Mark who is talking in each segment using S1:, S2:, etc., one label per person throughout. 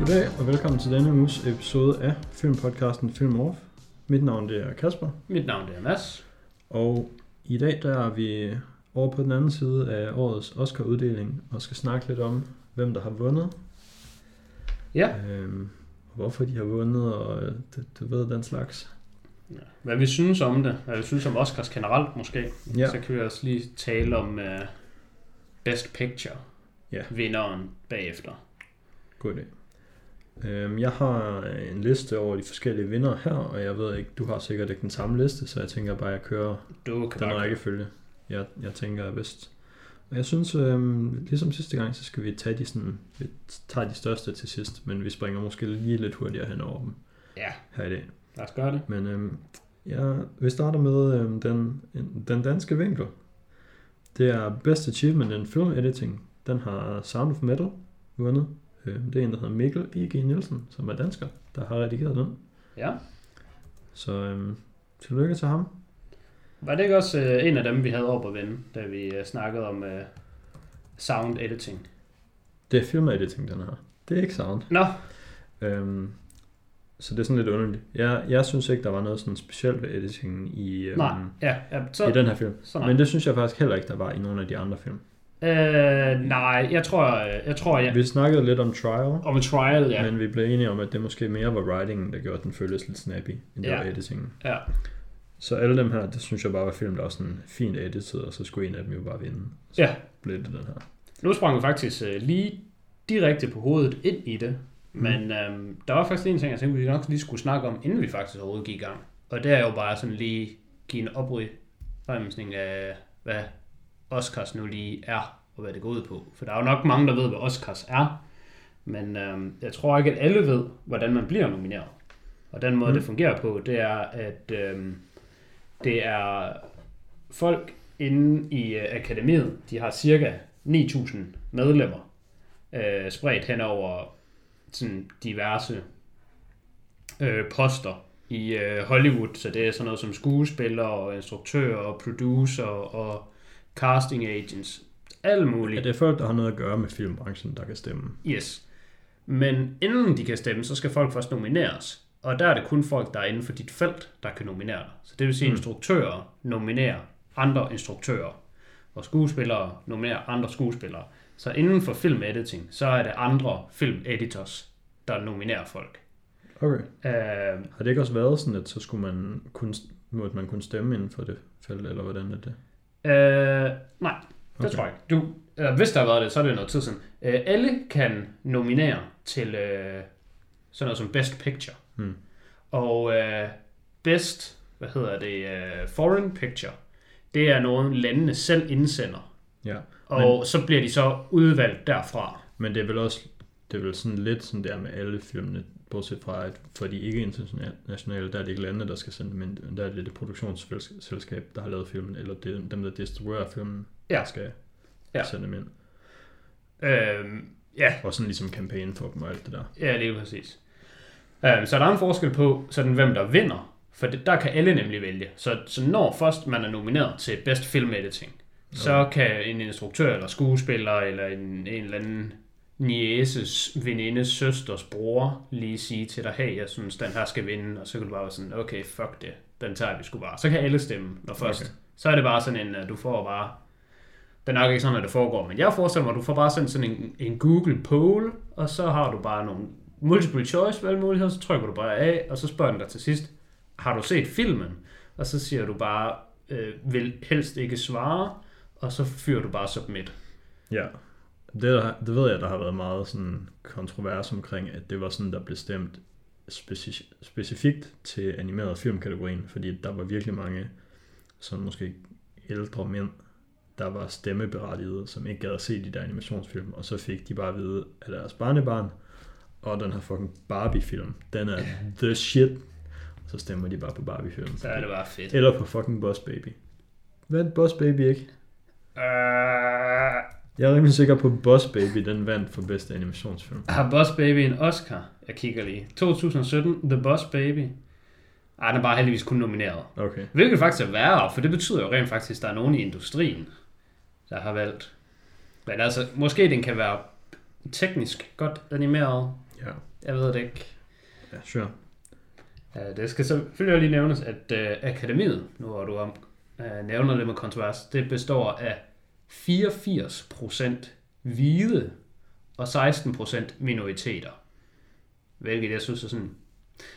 S1: Goddag og velkommen til denne uges episode af filmpodcasten Film Off. Mit navn det er Kasper,
S2: Mit navn det er Mads.
S1: og i dag der er vi over på den anden side af årets Oscar-uddeling og skal snakke lidt om, hvem der har vundet,
S2: Ja.
S1: øhm, og hvorfor de har vundet, og øh, du, du ved den slags.
S2: Hvad vi synes om det, hvad vi synes om Oscars generelt måske.
S1: Ja.
S2: Så kan vi også lige tale om uh, Best Picture.
S1: Ja.
S2: Vinderen bagefter.
S1: God idé. Øhm, jeg har en liste over de forskellige vinder her, og jeg ved ikke, du har sikkert ikke den samme liste, så jeg tænker bare, at jeg kører
S2: Du kan
S1: den rækkefølge, jeg, jeg tænker er bedst. Og jeg synes, øhm, ligesom sidste gang, så skal vi tage de, sådan, vi tager de største til sidst, men vi springer måske lige lidt hurtigere hen over dem
S2: Ja,
S1: her i dag.
S2: lad os gøre det.
S1: Men øhm, ja, vi starter med øhm, den, en- den danske vinkel. Det er Best Achievement in Film Editing. Den har Sound of Metal vundet. Øhm, det er en, der hedder Mikkel E.G. Nielsen, som er dansker, der har redigeret den.
S2: Ja.
S1: Så øhm, tillykke til ham.
S2: Var det ikke også uh, en af dem, vi havde op at vende, da vi uh, snakkede om uh, sound editing?
S1: Det er film editing, den her. Det er ikke sound.
S2: Nå,
S1: Øhm, så det er sådan lidt underligt. Jeg, jeg synes ikke, der var noget sådan specielt ved editingen i, øhm,
S2: nej. Ja, ja så,
S1: i den her film.
S2: så nej.
S1: Men det synes jeg faktisk heller ikke, der var i nogle af de andre film.
S2: Øh, nej, jeg tror, øh, jeg tror, ja.
S1: Vi snakkede lidt om Trial,
S2: Om trial, ja.
S1: men vi blev enige om, at det måske mere var writingen, der gjorde, den føltes lidt snappy, end det
S2: Ja.
S1: var editingen.
S2: Ja.
S1: Så alle dem her, det synes jeg bare var film, der var sådan fint editet, og så skulle en af dem jo bare vinde. Så
S2: Ja.
S1: blev det den her.
S2: Nu sprang vi faktisk øh, lige direkte på hovedet ind i det, men øhm, der var faktisk en ting, jeg tænkte, vi nok lige skulle snakke om, inden vi faktisk overhovedet gik i gang. Og det er jo bare sådan lige give en opremsning af, hvad Oscars nu lige er, og hvad det går ud på. For der er jo nok mange, der ved, hvad Oscars er, men øhm, jeg tror ikke, at alle ved, hvordan man bliver nomineret. Og den måde,
S1: Mm.
S2: det fungerer på, det er, at øhm, det er folk inde i øh, akademiet, de har cirka 9.000 medlemmer, øh, spredt hen over sådan diverse øh, poster i øh, Hollywood, så det er sådan noget som skuespillere, og instruktører, og producer og casting agents, alt muligt.
S1: Ja, det er folk, der har noget at gøre med filmbranchen, der kan stemme.
S2: Yes. Men inden de kan stemme, så skal folk først nomineres. Og der er det kun folk, der er inden for dit felt, der kan nominere dig. Så det vil sige, at
S1: Mm.
S2: instruktører nominerer andre instruktører. Og skuespillere nominerer andre skuespillere. Så inden for filmediting, så er det andre filmeditors, der nominerer folk.
S1: Okay.
S2: Øh,
S1: Har det ikke også været sådan, at så skulle man kun, måtte man kunne stemme inden for det felt, eller hvordan er det?
S2: Øh, nej, det
S1: Okay.
S2: tror jeg ikke. Du, eller hvis der har været det, så er det noget tid siden. Øh, alle kan nominere til øh, sådan noget som Best Picture.
S1: Hmm.
S2: Og øh, Best, hvad hedder det, øh, Foreign Picture, det er noget, landene selv indsender.
S1: Ja.
S2: Og Men, så bliver de så udvalgt derfra.
S1: Men det er vel også det er vel sådan lidt sådan der med alle filmene, bortset fra, at for de ikke internationale, der er det ikke landene, der skal sende men der er det det produktionsselskab, der har lavet filmen, eller det, dem, der distribuerer filmen,
S2: Ja.
S1: der skal
S2: Ja.
S1: sende dem ind.
S2: Øh, ja,
S1: Og sådan ligesom kampagne for dem og alt det der.
S2: Ja, lige præcis. Um, så der er en forskel på, sådan, hvem der vinder, for det, der kan alle nemlig vælge. Så, så når først man er nomineret til Best Film Editing, så kan en instruktør eller skuespiller eller en, en eller anden nieces, venindes, søsters bror lige sige til dig, hey, jeg synes, den her skal vinde, og så kan du bare være sådan, okay, fuck det, den tager vi sgu bare. Så kan alle stemme, når først.
S1: Okay.
S2: Så er det bare sådan en, at du får bare, det er nok ikke sådan, at det foregår, men jeg forestiller mig, at du får bare sådan, sådan en, en Google poll, og så har du bare nogle multiple choice valgmuligheder, så trykker du bare af, og så spørger den dig til sidst, har du set filmen? Og så siger du bare, øh, vil helst ikke svare, og så fyrer du bare submit.
S1: Ja. Det, der, det ved jeg, der har været meget sådan kontrovers omkring, at det var sådan, der blev stemt speci- specifikt til animeret filmkategorien, fordi der var virkelig mange sådan måske ældre mænd, der var stemmeberettigede, som ikke gad at se de der animationsfilm, og så fik de bare at vide af deres barnebarn, og den her fucking Barbie-film, den er the shit, og så stemmer de bare på Barbie-film.
S2: Så er det bare fedt.
S1: Eller på fucking Boss Baby. Hvad er Boss Baby ikke?
S2: Øh,
S1: Jeg er rimelig sikker på, at Boss Baby den vandt for bedste animationsfilm.
S2: har Boss Baby en Oscar? Jeg kigger lige. 2017, The Boss Baby. Ej, den er bare heldigvis kun nomineret.
S1: Okay.
S2: Hvilket faktisk er værre, for det betyder jo rent faktisk, at der er nogen i industrien, der har valgt. Men altså, måske den kan være teknisk godt animeret,
S1: Ja.
S2: Jeg ved det ikke.
S1: Ja, sure.
S2: Det skal selvfølgelig lige nævnes, at uh, akademiet, nu hvor du om, uh, nævner det med kontrovers, det består af 84% hvide og 16% minoriteter. Hvilket jeg synes er sådan...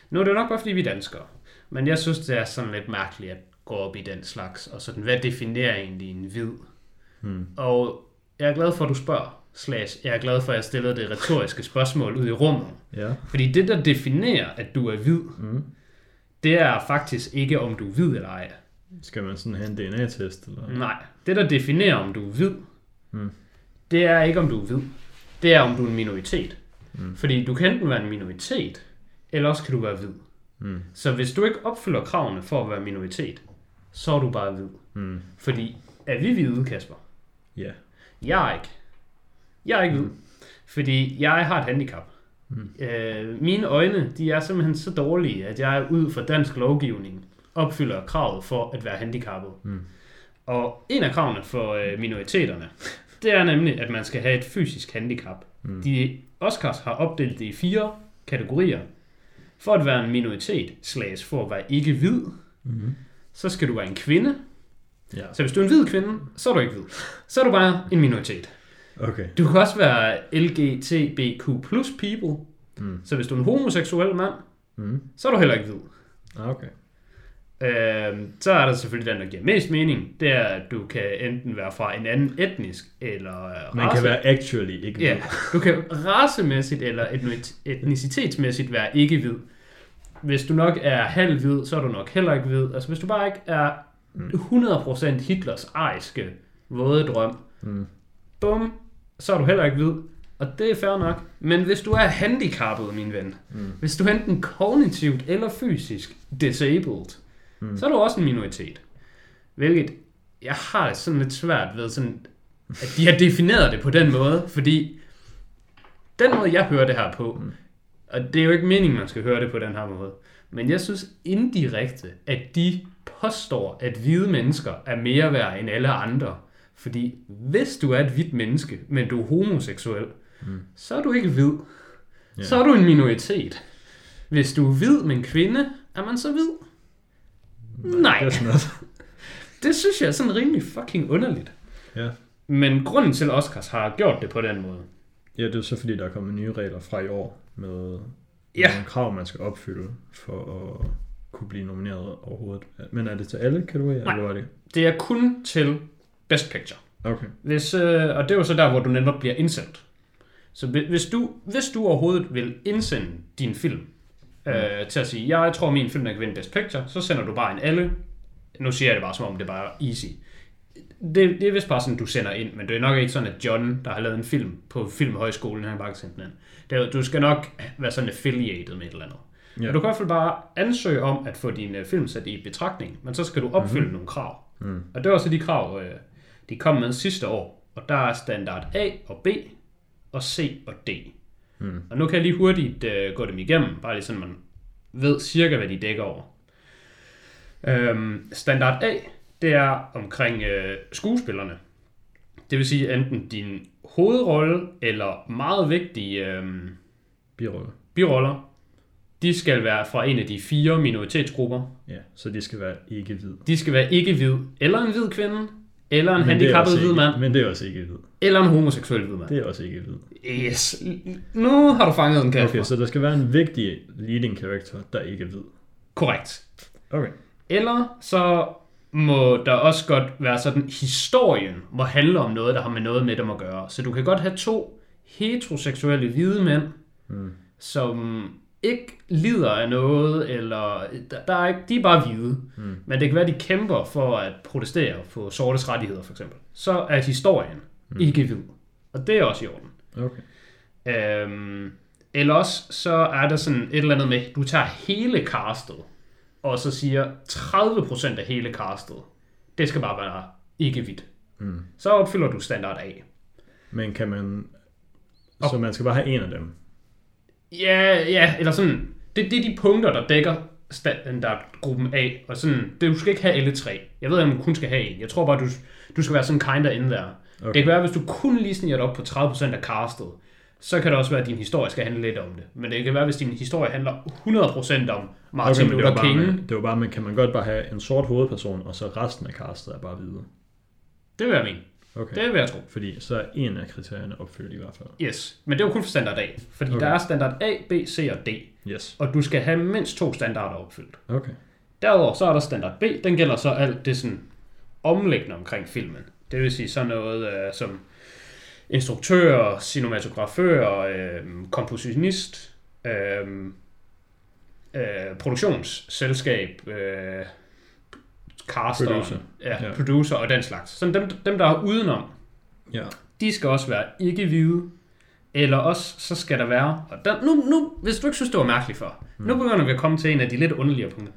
S2: Nu er det nok bare fordi vi er danskere, men jeg synes det er sådan lidt mærkeligt at gå op i den slags, og sådan, hvad definerer egentlig en hvid?
S1: Hmm.
S2: Og jeg er glad for, at du spørger, slash, jeg er glad for, at jeg stillede det retoriske spørgsmål ud i rummet.
S1: Ja.
S2: Fordi det, der definerer, at du er hvid,
S1: Mm.
S2: det er faktisk ikke, om du er hvid eller ej.
S1: Skal man sådan have en DNA-test? Eller?
S2: Nej, det, der definerer, om du er hvid,
S1: Mm.
S2: det er ikke, om du er hvid. Det er, om du er en minoritet.
S1: Mm.
S2: Fordi du kan enten være en minoritet, eller også kan du være hvid.
S1: Mm.
S2: Så hvis du ikke opfylder kravene for at være minoritet, så er du bare hvid.
S1: Mm.
S2: Fordi er vi hvide, Kasper?
S1: Ja.
S2: Jeg er ikke. Jeg er ikke hvid. Fordi jeg har et handicap.
S1: Mm.
S2: Øh, mine øjne, de er simpelthen så dårlige, at jeg ud fra dansk lovgivning opfylder kravet for at være handicappet.
S1: Mm.
S2: Og en af kravene for øh, minoriteterne, det er nemlig, at man skal have et fysisk handicap.
S1: Mm.
S2: De Oscars har opdelt det i fire kategorier. For at være en minoritet, slags for at være ikke hvid,
S1: Mm.
S2: så skal du være en kvinde.
S1: Ja.
S2: Så hvis du er en hvid kvinde, så er du ikke hvid. Så er du bare en minoritet.
S1: Okay.
S2: Du kan også være LGTBQ plus people.
S1: Mm.
S2: Så hvis du er en homoseksuel mand,
S1: Mm.
S2: så er du heller ikke hvid.
S1: Ah, okay.
S2: Øhm, så er der selvfølgelig den, der giver mest mening. Det er, at du kan enten være fra en anden etnisk eller øh,
S1: Man kan være actually ikke
S2: Ja,
S1: hvid.
S2: du kan racemæssigt eller etni- etnicitetsmæssigt være ikke hvid. Hvis du nok er halv hvid, så er du nok heller ikke hvid. Altså hvis du bare ikke er 100% Hitlers ariske våde drøm,
S1: Mm.
S2: bum, så er du heller ikke hvid. Og det er fair nok. Men hvis du er handicappet, min ven,
S1: Mm.
S2: hvis du er enten kognitivt eller fysisk disabled,
S1: Mm.
S2: så er du også en minoritet. Hvilket jeg har det sådan lidt svært ved, sådan, at de har defineret det på den måde, fordi den måde, jeg hører det her på,
S1: Mm.
S2: og det er jo ikke meningen, man skal høre det på den her måde, men jeg synes indirekte, at de påstår, at hvide mennesker er mere værd end alle andre. Fordi hvis du er et hvidt menneske, men du er homoseksuel,
S1: Mm.
S2: så er du ikke hvid.
S1: Ja.
S2: Så er du en minoritet. Hvis du er hvid, men kvinde, er man så hvid? Nej.
S1: Det er sådan noget.
S2: Det synes jeg er sådan rimelig fucking underligt.
S1: Ja.
S2: Men grunden til, at Oscars har gjort det på den måde,
S1: Ja, det er så fordi, der er kommet nye regler fra i år med
S2: Ja.
S1: nogle krav, man skal opfylde for at kunne blive nomineret overhovedet. Men er det til alle kategorier,
S2: Nej.
S1: eller er det?
S2: det er kun til Best Picture.
S1: Okay.
S2: Hvis, øh, og det er jo så der, hvor du netop bliver indsendt. Så hvi- hvis du, hvis du overhovedet vil indsende din film øh, til at sige, jeg tror, min film er kan vinde Best Picture, så sender du bare en alle. Nu siger jeg det bare, som om det er bare easy. Det, det er vist bare sådan, du sender ind, men det er nok ikke sådan, at John, der har lavet en film på Filmhøjskolen, han bare kan sende den ind. Det du skal nok være sådan affiliated med et eller andet.
S1: Ja.
S2: Og du kan i hvert fald bare ansøge om at få din øh, film sat i betragtning, men så skal du opfylde mm-hmm. nogle krav.
S1: Mm.
S2: Og det var så de krav, øh, de kom med sidste år. Og der er standard A og B, og C og D.
S1: Mm.
S2: Og nu kan jeg lige hurtigt øh, gå dem igennem, bare lige sådan, man ved cirka, hvad de dækker over. Øhm, standard A, det er omkring øh, skuespillerne. Det vil sige enten din hovedrolle eller meget vigtige øh,
S1: Birolle.
S2: biroller. De skal være fra en af de fire minoritetsgrupper.
S1: Ja, så de skal være ikke hvid.
S2: De skal være ikke hvid, eller en hvid kvinde, eller en
S1: Men
S2: handicappet hvid mand,
S1: Men det er også ikke hvid.
S2: eller en homoseksuel hvid mand.
S1: Det er også ikke hvid.
S2: Yes. Nu har du fanget den, Kasper.
S1: Okay, så der skal være en vigtig leading character, der ikke er hvid.
S2: Korrekt.
S1: Okay.
S2: Eller så må der også godt være sådan, historien må handle om noget, der har med noget med dem at gøre. Så du kan godt have to heteroseksuelle hvide mænd,
S1: Mm.
S2: som ikke lider af noget, eller der, der er ikke, de er bare hvide.
S1: Mm.
S2: Men det kan være, de kæmper for at protestere på sortes rettigheder, for eksempel. Så er historien mm. ikke hvid. Og det er også i orden.
S1: Okay.
S2: Øhm, eller også så er der sådan et eller andet med, du tager hele castet, og så siger 30% af hele castet, det skal bare være ikke hvidt.
S1: Mm.
S2: Så opfylder du standard A.
S1: Men kan man... Så man skal bare have en af dem.
S2: Ja, ja, eller sådan, det, det er de punkter, der dækker standardgruppen A, og sådan, det, du skal ikke have alle tre. Jeg ved ikke, om du kun skal have en. Jeg tror bare, du, du skal være sådan kinda inde der.
S1: Okay.
S2: Okay. Det kan være, hvis du kun lige sniger op på 30% af castet, så kan det også være, at din historie skal handle lidt om det. Men det kan være, hvis din historie handler 100% om Martin
S1: det
S2: Luther King.
S1: med, det var bare, men kan man godt bare have en sort hovedperson, og så resten af castet er bare hvide?
S2: Det vil jeg mene.
S1: Okay.
S2: Det vil jeg tro.
S1: Fordi så er en af kriterierne opfyldt i hvert fald.
S2: Yes. Men det er jo kun for standard A. Fordi
S1: Okay.
S2: okay. der er standard A, B, C og D.
S1: Yes.
S2: Og du skal have mindst to standarder opfyldt.
S1: Okay.
S2: Derudover så er der standard B. Den gælder så alt det sådan omlæggende omkring filmen. Det vil sige sådan noget øh, som instruktør, cinematografør, øh, kompositionist, øh, øh, produktionsselskab, øh, caster,
S1: Producer.
S2: Ja,
S1: Ja.
S2: producer og den slags. Sådan dem, dem, der er udenom,
S1: Ja.
S2: de skal også være ikke hvide, eller også så skal der være, og der, nu, nu, hvis du ikke synes, det var mærkeligt for, mm. nu begynder vi at komme til en af de lidt underlige punkter.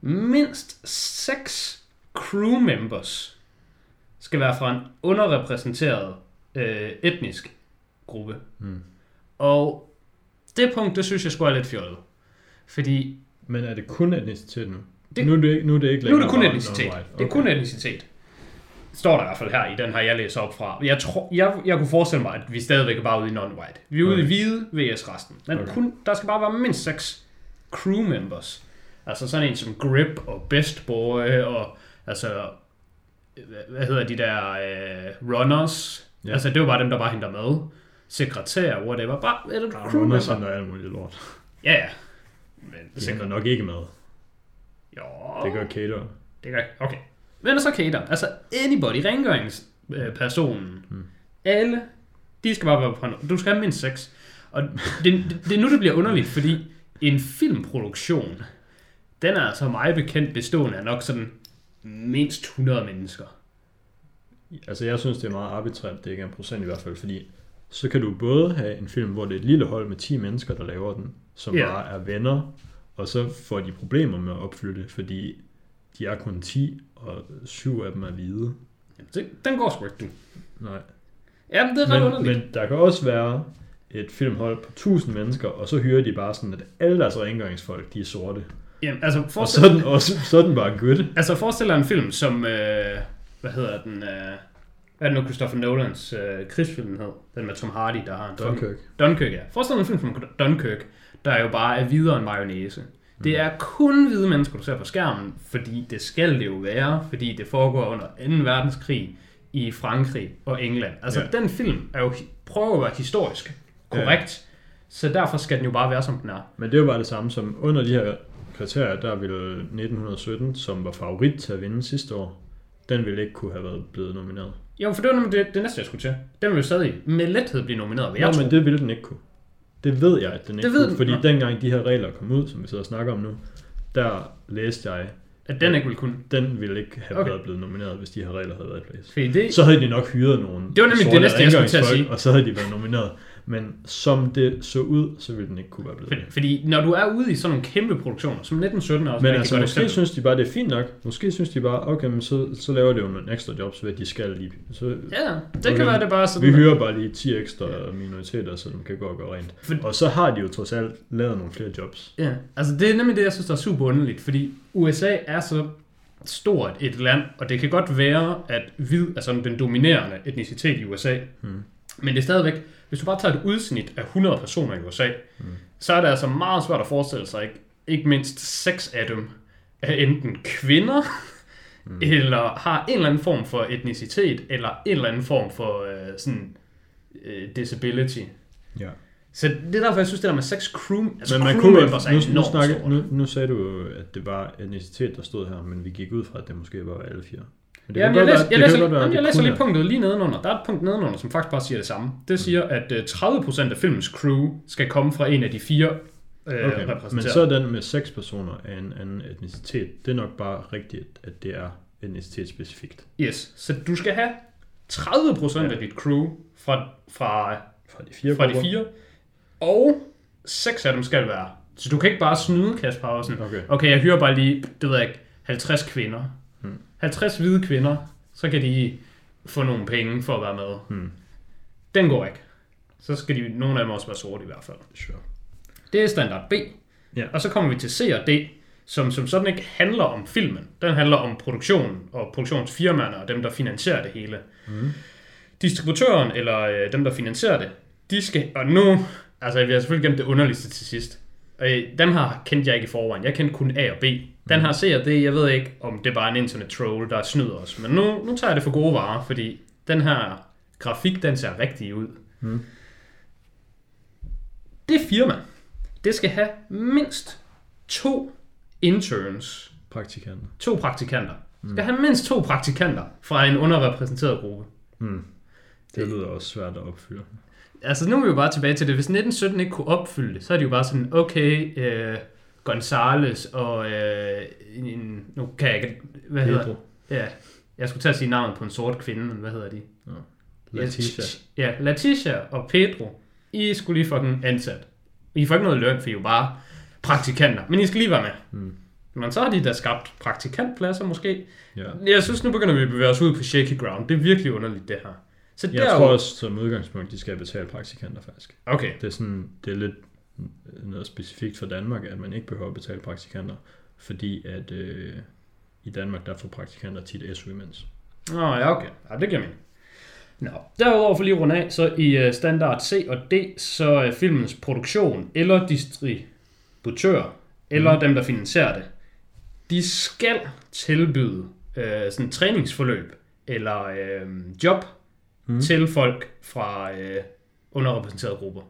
S2: Mindst seks crew members skal være fra en underrepræsenteret øh, etnisk gruppe.
S1: Mm.
S2: Og det punkt, det synes jeg skulle er lidt fjollet. Fordi
S1: Men er det kun etnicitet nu?
S2: Det-
S1: nu, er det, ikke- nu er det ikke
S2: nu er det kun etnicitet.
S1: non-white.
S2: Det er kun etnicitet. Står der i hvert fald her i den her, jeg læser op fra. Jeg, tror, jeg, jeg kunne forestille mig, at vi stadigvæk er bare ude i non-white. Vi er ude
S1: Okay.
S2: i hvide vs resten. Men
S1: Okay.
S2: kun, der skal bare være mindst seks crew members. Altså sådan en som Grip og Best Boy og altså, hvad, hedder de der øh, runners?
S1: Ja.
S2: Altså det var bare dem, der bare henter med. Sekretær, whatever. Bare et crew member.
S1: sender alt muligt lort.
S2: Ja, ja. Men
S1: Det henter nok ikke med.
S2: Jo,
S1: Det gør Cater.
S2: Det gør Okay. Men så cater. Altså anybody, rengøringspersonen.
S1: Hmm.
S2: Alle, de skal bare være på Du skal have mindst seks. Og det, det, det er nu, det bliver underligt, fordi en filmproduktion, den er altså meget bekendt bestående af nok sådan mindst 100 mennesker.
S1: Altså jeg synes, det er meget arbitrært, det ikke er en procent i hvert fald, fordi så kan du både have en film, hvor det er et lille hold med 10 mennesker, der laver den, som
S2: Ja.
S1: bare er venner, og så får de problemer med at opfylde det, fordi de er kun 10, og syv af dem er hvide.
S2: Det, den går sgu ikke, du.
S1: Nej.
S2: Jamen, det er ret
S1: Men,
S2: underligt.
S1: men der kan også være et filmhold på 1000 mennesker, og så hyrer de bare sådan, at alle deres rengøringsfolk, de er sorte.
S2: Jamen, altså,
S1: Og
S2: forestil,
S1: så er den, også, så er den bare good.
S2: altså forestil dig en film som, øh, hvad hedder den, øh, hvad er det nu Christopher Nolans øh, krigsfilm hed? Den med Tom Hardy, der har en
S1: Dunkirk.
S2: Dunkirk, ja. Forestil dig en film som Dunkirk, der jo bare er videre end mayonnaise. Det er kun hvide mennesker, du ser på skærmen, fordi det skal det jo være, fordi det foregår under 2. verdenskrig i Frankrig og England. Altså,
S1: Ja.
S2: ja. den film er jo, prøver at være historisk korrekt, så derfor skal den jo bare være, som den er.
S1: Men det er jo bare det samme som under de her kriterier, der ville 1917, som var favorit til at vinde sidste år, den ville ikke kunne have været blevet nomineret.
S2: Jo, for det var nemlig det, det næste, jeg skulle til. Den vil jo stadig med lethed blive nomineret, tro.
S1: men det ville den ikke kunne. Det ved jeg, at den ikke
S2: Det ved
S1: kunne,
S2: den.
S1: fordi
S2: Nå.
S1: dengang de her regler kom ud, som vi sidder og snakker om nu, der læste jeg,
S2: At den ikke vil kunne.
S1: den ville ikke have
S2: Okay.
S1: været blevet nomineret, hvis de her regler havde været i plads.
S2: Fordi det,
S1: Så havde de nok hyret nogle
S2: Det var nemlig det
S1: sorte
S2: næste, jeg skulle til at
S1: rengøringsfolk,
S2: sige.
S1: Og så havde de været nomineret. Men som det så ud, så ville den ikke kunne være blevet
S2: fordi,
S1: det.
S2: fordi når du er ude i sådan nogle kæmpe produktioner, som 1917 er også
S1: Men altså, måske synes de bare, det er fint nok. Måske synes de bare, okay, men så, så laver det jo nogle ekstra jobs ved, at de skal lige. Så,
S2: Ja, det
S1: Okay.
S2: kan være, det bare sådan.
S1: vi hyrer bare lige 10 ekstra minoriteter, så de kan gå og gøre rent.
S2: For-
S1: Og så har de jo trods alt lavet nogle flere jobs.
S2: Ja, altså det er nemlig det, jeg synes, der er super underligt, fordi USA er så stort et land, og det kan godt være, at hvid er sådan den dominerende etnicitet i USA,
S1: Hmm.
S2: men det er stadigvæk, hvis du bare tager et udsnit af 100 personer i USA, mm. så er det altså meget svært at forestille sig, ikke, ikke mindst seks af dem er enten kvinder, mm. eller har en eller anden form for etnicitet, eller en eller anden form for øh, sådan øh, disability.
S1: Ja.
S2: Så det er derfor, jeg synes, det der med seks crew, altså
S1: Men man
S2: crew
S1: kunne nu, nu,
S2: enormt
S1: snakke, nu, nu sagde du at det var etnicitet, der stod her, men vi gik ud fra, at det måske var alle fire. Men det
S2: Ja, jeg, læser,
S1: være-
S2: jeg, læser,
S1: være,
S2: jamen, jeg læser lige punktet lige nedenunder. Der er et punkt nedenunder, som faktisk bare siger det samme. Det siger, at uh, 30% af filmens crew skal komme fra en af de fire uh,
S1: Okay, men så er den med seks personer af en anden etnicitet. Det er nok bare rigtigt, at det er etnicitetsspecifikt.
S2: Yes, så du skal have 30%
S1: Ja.
S2: af dit crew fra, fra,
S1: Fra de fire
S2: fra de fire, og seks af dem skal være. Så du kan ikke bare snyde, Kasper, og sådan,
S1: Okay.
S2: okay, jeg hyrer bare lige, det ved jeg ikke, 50 kvinder.
S1: Hmm.
S2: 50 hvide kvinder, så kan de få nogle penge for at være med.
S1: Hmm.
S2: Den går ikke. Så skal de, nogle af dem også være sorte i hvert fald.
S1: Sure.
S2: Det er standard B.
S1: Ja.
S2: Og så kommer vi til C og D, som, som sådan ikke handler om filmen. Den handler om produktionen og produktionsfirmaerne og dem, der finansierer det hele.
S1: Mm.
S2: Distributøren eller øh, dem, der finansierer det, de skal, og nu, altså vi har selvfølgelig gemt det underligste til sidst. Øh, dem her kendte jeg ikke i forvejen. Jeg kendte kun A og B. Den her C og D, jeg ved ikke, om det er bare en internet troll, der snyder os. Men nu, nu tager jeg det for gode varer, fordi den her grafik, den ser rigtig ud.
S1: Mm.
S2: Det firma, det skal have mindst to interns,
S1: Praktikanter.
S2: to praktikanter. Skal have mindst to praktikanter fra en underrepræsenteret gruppe.
S1: Mm. Det lyder også svært at opfylde.
S2: Altså nu er vi jo bare tilbage til det. Hvis 1917 ikke kunne opfylde det, så er det jo bare sådan, okay, øh, Gonzales og øh, en, nu kan jeg ikke, hvad hedder
S1: Pedro.
S2: Ja, jeg skulle til at sige navnet på en sort kvinde, men hvad hedder de? Ja, Letitia og Pedro, I skulle lige fucking ansat. I får ikke noget løn, for I er jo bare praktikanter, men I skal lige være med.
S1: Mm.
S2: Men så har de da skabt praktikantpladser måske.
S1: Ja.
S2: Jeg synes, nu begynder vi at bevæge os ud på shaky ground. Det er virkelig underligt, det her. Så
S1: Jeg
S2: der
S1: tror også som udgangspunkt, de skal betale praktikanter faktisk.
S2: Okay,
S1: Det er, sådan, det er lidt noget specifikt for Danmark, at man ikke behøver at betale praktikanter, fordi at øh, i Danmark, der får praktikanter tit SU imens.
S2: Nå ja, okay. Ja, det giver mening. Nå, derudover for lige at runde af, så i øh, standard C og D, så er filmens produktion eller distributør, eller
S1: Mhm.
S2: dem, der finansierer det, de skal tilbyde øh, sådan træningsforløb eller øh, job. Mm. til folk fra øh, underrepræsenterede grupper.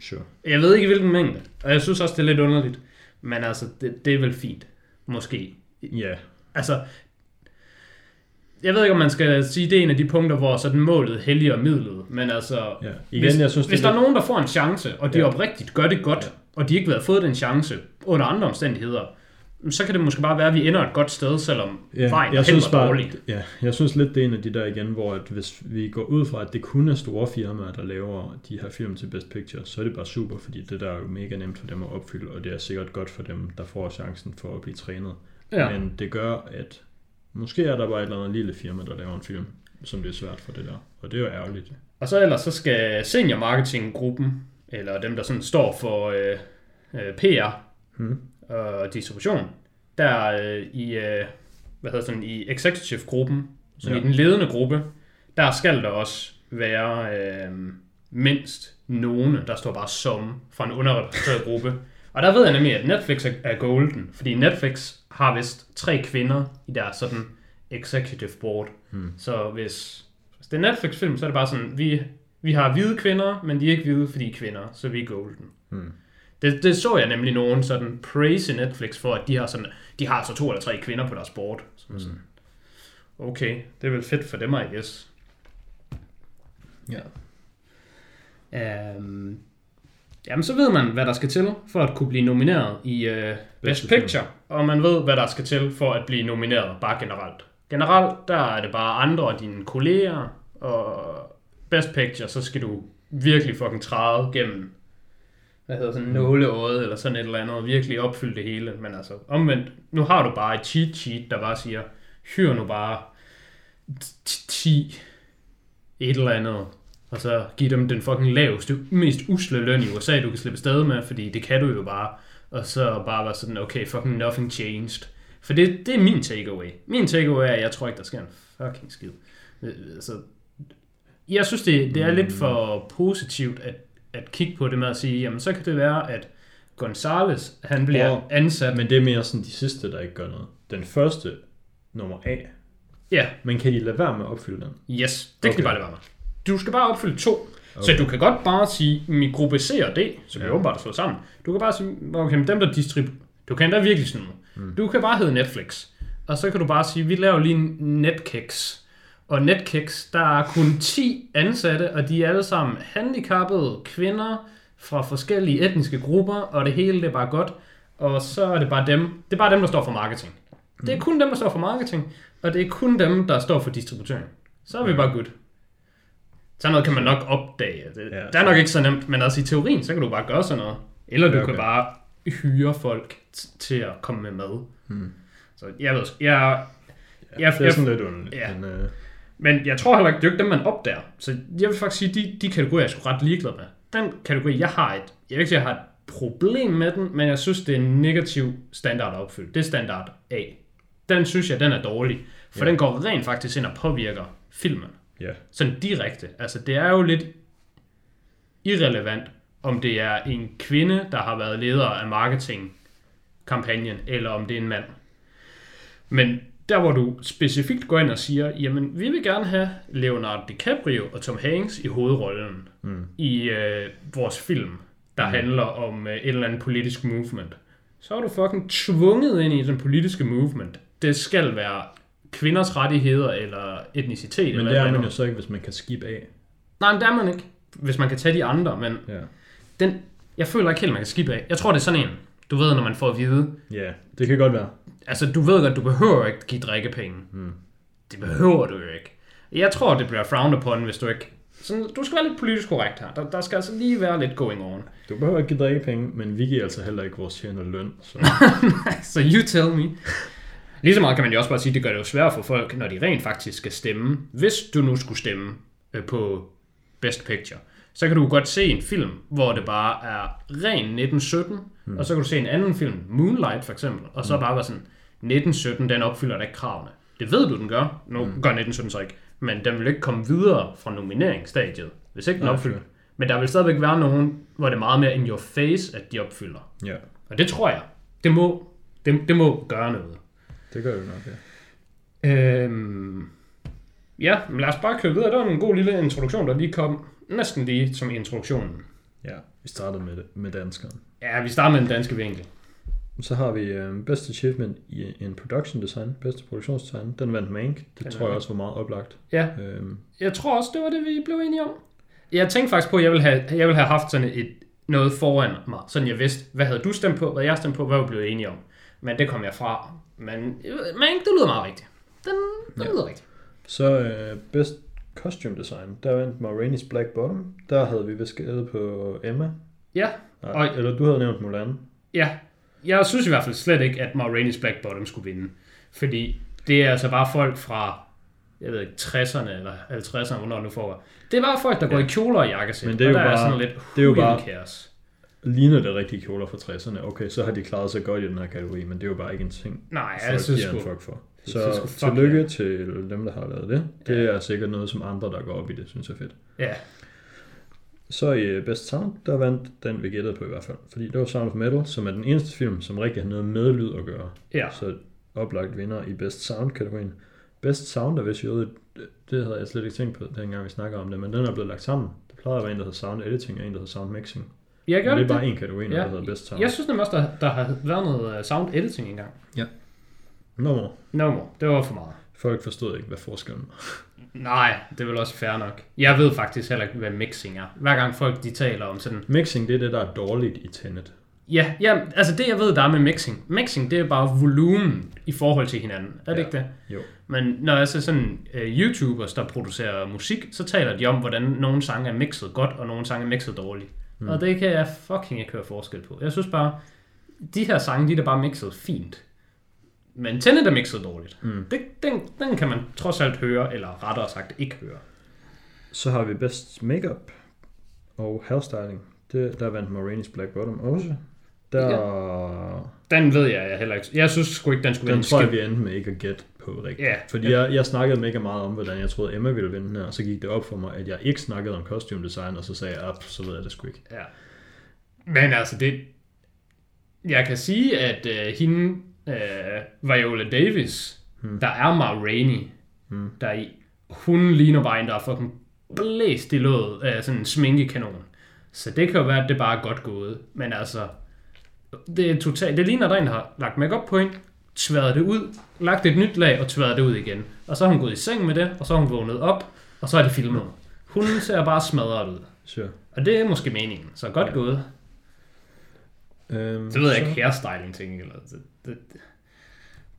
S1: Sure.
S2: Jeg ved ikke hvilken mængde, og jeg synes også, det er lidt underligt, men altså, det, det er vel fint, måske.
S1: Ja,
S2: Altså, jeg ved ikke, om man skal sige, det er en af de punkter, hvor sådan målet helliger midlet, men altså,
S1: ja. Igen,
S2: hvis,
S1: jeg synes,
S2: hvis
S1: det
S2: der
S1: er
S2: nogen, der får en chance, og de
S1: Ja.
S2: oprigtigt gør det godt,
S1: Ja.
S2: og de ikke have fået den chance under andre omstændigheder, så kan det måske bare være, at vi ender et godt sted, selvom
S1: Ja,
S2: vejen
S1: jeg
S2: er
S1: synes bare,
S2: dårlig.
S1: ja, jeg synes lidt, det er en af de der igen, hvor at hvis vi går ud fra, at det kun er store firmaer, der laver de her film til Best Picture, så er det bare super, fordi det der er jo mega nemt for dem at opfylde, og det er sikkert godt for dem, der får chancen for at blive trænet.
S2: Ja.
S1: Men det gør, at måske er der bare et eller andet lille firma, der laver en film, som det er svært for det der. Og det er jo ærgerligt.
S2: Og så ellers så skal senior marketinggruppen, eller dem, der sådan står for øh, øh, PR
S1: Hmm.
S2: Og distribution, der øh, i, øh, hvad hedder sådan, i executive-gruppen, så ja. I den ledende gruppe, der skal der også være øh, mindst nogen, der står bare som fra en underrepræsenteret gruppe. Og der ved jeg nemlig, at Netflix er- er golden, fordi Netflix har vist tre kvinder i deres sådan executive board.
S1: Hmm.
S2: Så hvis, hvis det er Netflix-film, så er det bare sådan, vi, vi har hvide kvinder, men de er ikke hvide, fordi de er kvinder, så vi er golden.
S1: Hmm.
S2: Det, det så jeg nemlig nogen sådan praise i Netflix for, at de har, sådan, de har altså to eller tre kvinder på deres board. Som mm. sådan, okay, det er vel fedt for dem, I guess.
S1: Ja.
S2: Um, jamen, så ved man, hvad der skal til for at kunne blive nomineret i uh, Best
S1: film.
S2: Picture, og man ved, hvad der skal til for at blive nomineret, bare generelt. Generelt, der er det bare andre af dine kolleger, og Best Picture, så skal du virkelig fucking træde gennem hvad hedder sådan, nåleøjet, eller sådan et eller andet, og virkelig opfylde det hele. Men altså, omvendt, nu har du bare et cheat sheet, der bare siger, hyr nu bare 10 et eller andet, og så giv dem den fucking laveste, mest usle løn i USA, du kan slippe sted med, fordi det kan du jo bare. Og så bare være sådan, okay, fucking nothing changed. For det, det er min takeaway. Min takeaway er, at jeg tror ikke, der sker en fucking skid. Øh, Altså, jeg synes, det, det er lidt for positivt at, at kigge på det med at sige, jamen så kan det være, at Gonzales, han bliver
S1: Og-
S2: ansat.
S1: Men det er mere sådan de sidste, der ikke gør noget. Den første, nummer A,
S2: Ja,
S1: men kan de lade være med at opfylde den?
S2: yes, det kan de
S1: Okay.
S2: bare lade være med. Du skal bare opfylde to. Okay. Så
S1: Okay.
S2: du kan godt bare sige, min gruppe C og D, som ja.
S1: Ja.
S2: vi åbenbart slået sammen, du kan bare sige, okay, men dem der distribuerer, du kan endda virkelig sådan noget. Mm. Du kan bare hedde Netflix, og så kan du bare sige, vi laver lige en Netkex. Og Netkex, der er kun 10 ansatte, og de er alle sammen handicappede kvinder fra forskellige etniske grupper, og det hele det er bare godt. Og så er det bare dem, det er bare dem, der står for marketing. Det er kun dem, der står for marketing, og det er kun dem, der står for distributøren. Så er vi bare good. Sådan noget kan man nok opdage. Det, ja, det er nok ikke så nemt, men altså i teorien, så kan du bare gøre sådan noget. Eller du okay. kan bare hyre folk til at komme med mad.
S1: Hmm.
S2: Så jeg ved, jeg,
S1: Ja,
S2: jeg,
S1: det er
S2: jeg,
S1: sådan lidt underligt.
S2: ja.
S1: Men, øh,
S2: men jeg tror heller ikke, det er jo ikke dem, man opdager. Så jeg vil faktisk sige, de, de kategorier, jeg er sgu ret ligeglad med. Den kategori, jeg har et, jeg vil ikke sige, jeg har et problem med den, men jeg synes, det er en negativ standard at opfylde. Det er standard A. Den synes jeg, den er dårlig. For ja. Den går rent faktisk ind og påvirker filmen.
S1: ja.
S2: Sådan direkte. Altså, det er jo lidt... irrelevant, om det er en kvinde, der har været leder af marketingkampagnen, eller om det er en mand. Men der hvor du specifikt går ind og siger, jamen vi vil gerne have Leonardo DiCaprio og Tom Hanks i hovedrollen mm. i øh, vores film, der mm. handler om øh, et eller andet politisk movement. Så er du fucking tvunget ind i den politiske movement. Det skal være kvinders rettigheder eller etnicitet.
S1: Men
S2: eller
S1: det er man jo så ikke, hvis man kan skip af.
S2: Nej, men det er man ikke, hvis man kan tage de andre, men
S1: Ja.
S2: den, jeg føler ikke helt, man kan skippe af. Jeg tror, det er sådan en, du ved, når man får at vide,
S1: Ja, det kan godt være.
S2: Altså du ved godt, du behøver ikke give drikkepenge.
S1: Mm.
S2: Det behøver du jo ikke. Jeg tror, det bliver frowned upon, hvis du ikke... Sådan, du skal være lidt politisk korrekt her. Der, der skal altså lige være lidt going on.
S1: Du behøver ikke give drikkepenge, men vi giver altså heller ikke vores tjener løn. Så.
S2: So you tell me. Lige så meget kan man jo også bare sige, det gør det jo svært for folk, når de rent faktisk skal stemme. Hvis du nu skulle stemme øh, på Best Picture, så kan du godt se en film, hvor det bare er ren 1917, mm. og så kan du se en anden film, Moonlight for eksempel, og så bare være sådan, 1917, den opfylder da ikke kravene. Det ved du, den gør. Nu mm. gør 1917 så ikke. Men den vil ikke komme videre fra nomineringsstadiet, hvis ikke den
S1: Nej,
S2: opfylder. Men der vil stadigvæk være nogen, hvor det er meget mere in your face, at de opfylder.
S1: Ja,
S2: Og det tror jeg. Det må, det, det må gøre noget.
S1: det gør det nok, ja.
S2: Øhm, ja, men lad os bare køre videre. Det var en god lille introduktion, der lige kom næsten lige som introduktionen.
S1: Ja, vi startede med, det, med danskeren.
S2: Ja, vi starter med den danske vinkel.
S1: Så har vi uh, Best Achievement i en Production Design, bedste produktionsdesign. Den vandt Mank. Det
S2: Den
S1: tror jeg også var meget oplagt.
S2: Ja,
S1: Øhm,
S2: jeg tror også, det var det, vi blev enige om. Jeg tænkte faktisk på, at jeg ville have, jeg ville have haft sådan et, noget foran mig, sådan jeg vidste, hvad havde du stemt på, hvad jeg stemte på, hvad vi blev enige om. Men det kom jeg fra. Men, men det lyder meget rigtigt. Den, den
S1: Ja.
S2: lyder rigtigt.
S1: så uh, Best Costume Design, der vandt Ma Rainey's Black Bottom. Der havde vi beskrevet på Emma.
S2: Ja,
S1: Nej,
S2: Og-
S1: eller du havde nævnt Mulan.
S2: Ja, jeg synes i hvert fald slet ikke, at Ma Rainey's Black Bottom skulle vinde. Fordi det er altså bare folk fra, jeg ved ikke, 60'erne eller 50'erne, hvornår nu får. Det er bare folk, der går
S1: Ja.
S2: i kjoler og jakkesæt.
S1: Men det er jo
S2: og der er
S1: bare-
S2: sådan lidt
S1: det er jo bare-
S2: cares.
S1: Ligner det rigtige kjoler fra 60'erne? Okay, så har de klaret sig godt i den her kategori, men det er jo bare ikke en ting,
S2: Nej,
S1: folk
S2: jeg synes
S1: giver en
S2: sgu...
S1: for. Så tillykke
S2: ja.
S1: til dem, der har lavet det. Det er sikkert noget, som andre, der går op i det, synes er fedt.
S2: Ja,
S1: Så i øh, Best Sound, der vandt den, vi gættede på i hvert fald. Fordi det var Sound of Metal, som er den eneste film, som rigtig har noget med lyd at gøre.
S2: ja.
S1: Så oplagt vinder i Best Sound-kategorien. Best Sound er vist jo, det, det havde jeg slet ikke tænkt på, dengang vi snakker om det, men den er blevet lagt sammen. Der plejer at være en, der hedder Sound Editing, og en, der hedder Sound Mixing.
S2: Jeg gør
S1: Men det er
S2: det.
S1: bare en kategori,
S2: Ja.
S1: der hedder Best Sound.
S2: Jeg synes nemlig også, der, der har været noget øh, sound editing engang.
S1: Nummer.
S2: No more. Det var for meget.
S1: Folk forstod ikke, hvad forskellen var.
S2: Nej, det er vel også fair nok. Jeg ved faktisk heller ikke, hvad mixing er. Hver gang folk de taler om sådan...
S1: Mixing, det er det, der er dårligt i Tenet.
S2: Ja, ja, altså det jeg ved, der er med mixing. Mixing, det er bare volumen i forhold til hinanden. Er det
S1: Ja.
S2: ikke det?
S1: Jo.
S2: Men når jeg ser sådan uh, YouTubers, der producerer musik, så taler de om, hvordan nogle sange er mixet godt, og nogle sange er mixet dårligt. Mm. Og det kan jeg fucking ikke høre forskel på. Jeg synes bare, de her sange, de er bare mixet fint. Men Tenet er mixet dårligt.
S1: Mm.
S2: Det, den, den kan man trods alt høre, eller rettere sagt ikke høre.
S1: Så har vi Best Makeup og Hairstyling. Det, der vandt Ma Rainey's Black Bottom også. Der,
S2: Den ved jeg, jeg heller ikke. Jeg synes sgu ikke, den skulle
S1: den
S2: vinde
S1: tror jeg, vi endte med ikke at gætte på rigtigt.
S2: Ja,
S1: Fordi jeg, jeg snakkede mega meget om, hvordan jeg troede, Emma ville vinde den her, og så gik det op for mig, at jeg ikke snakkede om costume design, og så sagde jeg, op, så ved jeg det sgu ikke.
S2: Ja. Men altså, det... Jeg kan sige, at øh, hende, øh, Viola Davis, hmm. der er Ma Rainey,
S1: Hmm.
S2: der er i, hun ligner bare en, der er fucking blæst i låget af sådan en sminkekanon. Så det kan jo være, at det bare er godt gået. Men altså, det er totalt... Det ligner, der er en, der har lagt makeup på hende, tværet det ud, lagt et nyt lag og tværet det ud igen. Og så har hun gået i seng med det, og så har hun vågnet op, og så er det filmet. Hun ser bare smadret ud.
S1: Sure.
S2: Og det er måske meningen, så godt ja. gået.
S1: Øhm,
S2: Det ved jeg
S1: så-
S2: ikke, hairstyling ting, eller det, det,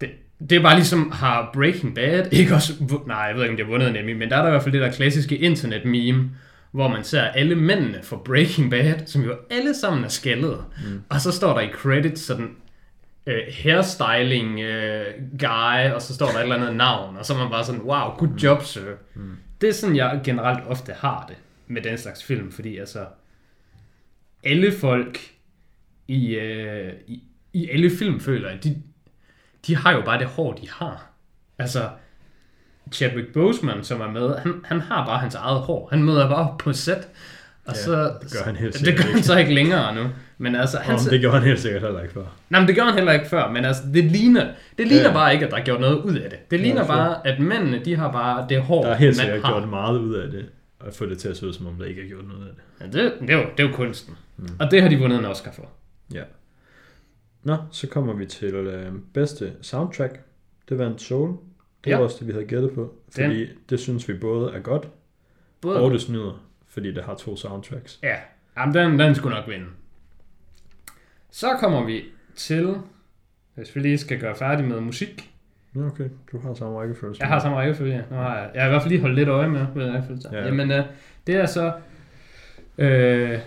S2: det, det er bare ligesom, har Breaking Bad ikke også, nej, jeg ved ikke, om de har vundet en Emmy, men der er der i hvert fald det der klassiske internet-meme, hvor man ser alle mændene for Breaking Bad, som jo alle sammen er skaldet, mm. og så står der i credits sådan, uh, hairstyling uh, guy, og så står der et eller andet navn, og så er man bare sådan, wow, good job, sir. Mm. Det er sådan, jeg generelt ofte har det med den slags film, fordi altså, alle folk i, øh, i, i alle film, føler jeg, de, de har jo bare det hår, de har. Altså, Chadwick Boseman, som er med, han, han har bare hans eget hår. Han møder bare op på set, Og
S1: Ja,
S2: så,
S1: det gør han helt
S2: det
S1: sikkert
S2: gør han så ikke længere nu. Men altså, han,
S1: Om det gjorde han helt sikkert heller ikke før.
S2: Nej, men det gjorde han heller ikke før, men altså, det ligner, det ligner
S1: Ja.
S2: bare ikke, at der er gjort noget ud af det. Det ligner
S1: Ja,
S2: bare, at mændene, de har bare det hår,
S1: Der er helt sikkert
S2: har.
S1: gjort meget ud af det, og få det til at se ud, som om der ikke er gjort noget af det.
S2: Ja, det, det, er jo, det er jo kunsten.
S1: Mm.
S2: Og det har de vundet en Oscar for.
S1: Ja. Nå, så kommer vi til øh, bedste soundtrack. Det vandt Soul. Det var
S2: Ja.
S1: også det, vi havde gættet på. Fordi det synes vi både er godt,
S2: Både
S1: og det snyder, fordi det har to soundtracks.
S2: Ja, Jamen, den, den skulle nok vinde. Så kommer vi til, hvis vi lige skal gøre færdig med musik.
S1: Ja, okay. Du har samme rækkefølge.
S2: Jeg har samme rækkefølge. Nu har jeg, jeg har i hvert fald lige holdt lidt øje med, med rækkefølge.
S1: Ja.
S2: Ja. Jamen, uh, det er så uh,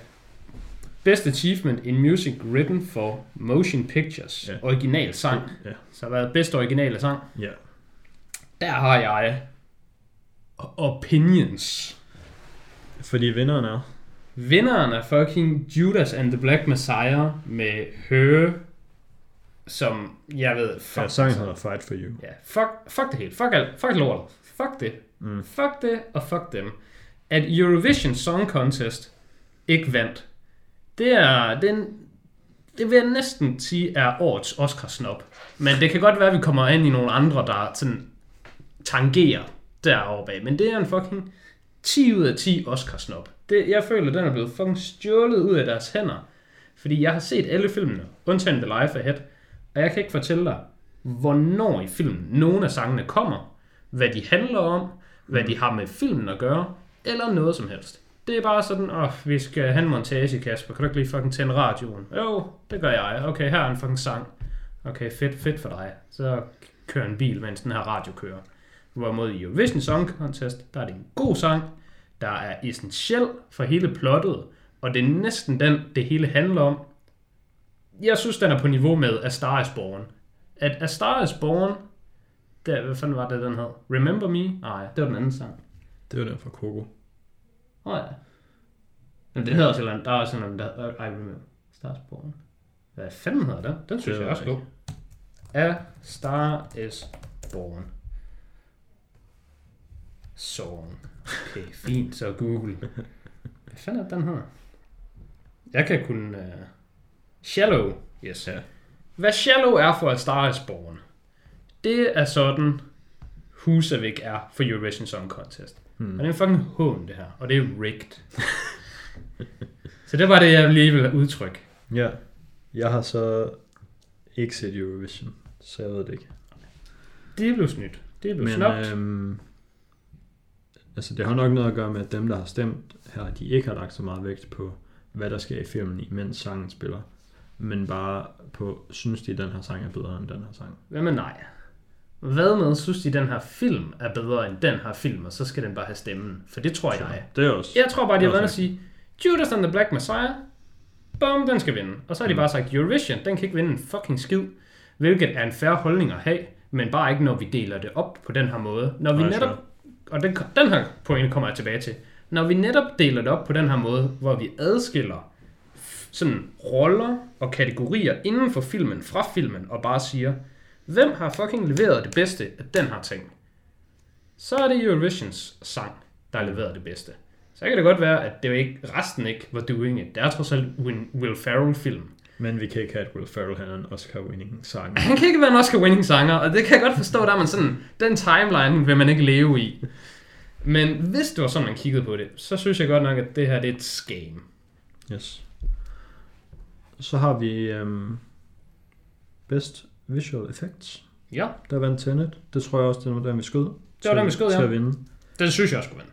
S2: Best Achievement in Music Written for Motion Pictures.
S1: Ja.
S2: Original sang.
S1: Ja.
S2: Så hvad er bedste originale sang?
S1: Ja.
S2: Der har jeg opinions.
S1: Fordi vinderen er...
S2: Vinderen er fucking Judas and the Black Messiah med Hø, som jeg ved... Fuck,
S1: Ja, sangen hedder Fight for You.
S2: Ja, fuck, fuck det hele. Fuck alt. Fuck lort. Fuck det.
S1: Mm.
S2: Fuck det, og fuck dem. At Eurovision Song Contest ikke vandt, det er den, det vil jeg næsten sige er årets Oscar-snop. Men det kan godt være, at vi kommer ind i nogle andre, der sådan tangerer deroppe bag. Men det er en fucking 10 ud af 10 Oscar-snop. Det, jeg føler, den er blevet fucking stjålet ud af deres hænder. Fordi jeg har set alle filmene, undtagen The Life Ahead, og jeg kan ikke fortælle dig, hvornår i filmen nogle af sangene kommer, hvad de handler om, hvad de har med filmen at gøre, eller noget som helst. Det er bare sådan, åh, vi skal have en montage, Kasper. Kan du ikke lige fucking tænde radioen? Jo, det gør jeg. Okay, her er en fucking sang. Okay, fedt, fedt for dig. Så kører en bil, mens den her radio kører. Hvorimod i Eurovision Song Contest, der er det en god sang, der er essentiel for hele plottet, og det er næsten den, det hele handler om. Jeg synes, den er på niveau med A Star is Born. At A Star is Born, der, hvad fanden var det, den hed? Remember Me? Nej, det var den anden sang.
S1: Det var den fra Coco.
S2: Åh oh, ja. Men det hedder også eller der er også sådan der hedder, I remember. Star is Born. Hvad fanden hedder den? Den synes
S1: Det
S2: jeg også god. A Star is Born. Song. Okay, fint, så Google. Hvad fanden er den hedder? Jeg kan kun... Uh... Shallow. Yes.
S1: Ja.
S2: Hvad Shallow er for A Star is Born, det er sådan, Husavik er for Eurovision Song Contest.
S1: Hmm.
S2: Og det er en fucking hån, det her. Og det er rigged. så det var det, jeg lige ville udtrykke.
S1: Ja. Jeg har så ikke set Eurovision, så jeg ved det ikke.
S2: Det blev snydt. Det blev
S1: Men
S2: snobt.
S1: øhm, altså det har nok noget at gøre med, at dem, der har stemt her, de ikke har lagt så meget vægt på, hvad der sker i filmen, imens sangen spiller. Men bare på, synes de, at den her sang er bedre end den her sang.
S2: Hvad med nej? Hvad med, synes de, den her film er bedre end den her film, og så skal den bare have stemmen? For det tror jeg.
S1: Det er også.
S2: Jeg tror bare, de har været at sige, Judas and the Black Messiah, bum, den skal vinde. Og så har de
S1: Mm.
S2: bare sagt, Eurovision, den kan ikke vinde en fucking skid. Hvilket er en færre holdning at have, men bare ikke, når vi deler det op på den her måde. Når vi
S1: Nej,
S2: netop, og den, den her pointe kommer jeg tilbage til. Når vi netop deler det op på den her måde, hvor vi adskiller sådan roller og kategorier inden for filmen fra filmen, og bare siger, hvem har fucking leveret det bedste af den her ting? Så er det Eurovisions sang, der har leveret det bedste. Så kan det godt være, at det jo ikke, resten ikke var doing it. Det er trods alt Win- Will Ferrell-film.
S1: Men vi kan ikke have, at Will Ferrell han er en Oscar-winning sang.
S2: Han kan ikke være en Oscar-winning sanger, og det kan jeg godt forstå, der er man sådan, den timeline vil man ikke leve i. Men hvis det var sådan, man kiggede på det, så synes jeg godt nok, at det her det er et scam.
S1: Yes. Så har vi øhm, Best Visual Effects.
S2: Ja,
S1: Der vandt Tenet. Det tror jeg også, det var den, vi skød.
S2: det var den, vi skød,
S1: Til at
S2: ja.
S1: vinde.
S2: Det synes jeg også skulle vinde.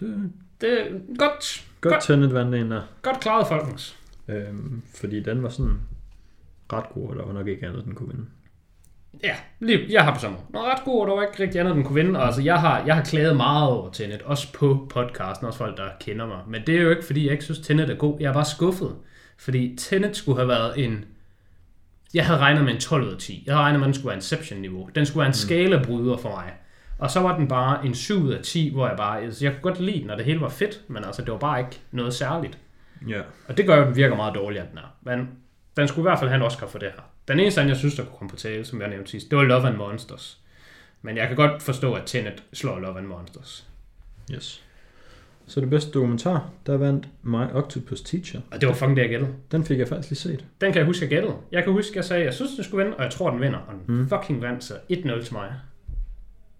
S1: Det,
S2: Det er godt,
S1: godt,
S2: Godt.
S1: Tenet vandt en der.
S2: godt klaret, folkens.
S1: Øhm, fordi den var sådan ret god, og der var nok ikke andet, den kunne vinde.
S2: Ja, lige, jeg har på samme måde. Ret god, og der var ikke rigtig andet, den kunne vinde. Og altså, jeg har, jeg har klaget meget over Tenet, også på podcasten, også folk, der kender mig. Men det er jo ikke, fordi jeg ikke synes, Tenet er god. Jeg er bare skuffet. Fordi Tenet skulle have været en... Jeg havde regnet med en 12 ud af 10. Jeg havde regnet med, at den skulle være Inception-niveau. Den skulle være en skalabryder for mig. Og så var den bare en 7 ud af 10, hvor jeg bare... Altså, jeg kunne godt lide den, og det hele var fedt, men altså, det var bare ikke noget særligt.
S1: Ja.
S2: Og det gør jo, at den virker meget dårligere, den er. Men den skulle i hvert fald have en Oscar for det her. Den eneste, jeg synes, der kunne komme på tale, som jeg nævnte sidst, det var Love and Monsters. Men jeg kan godt forstå, at Tenet slår Love and Monsters.
S1: Yes. Så det bedste dokumentar, der vandt My Octopus Teacher.
S2: Og det var fucking det, jeg gættede.
S1: Den fik jeg faktisk lige set.
S2: Den kan jeg huske, jeg gættede. Jeg kan huske, jeg sagde, jeg synes, den skulle vinde, og jeg tror, den vinder. Og den
S1: Mm.
S2: fucking vandt, så 1-0 til mig.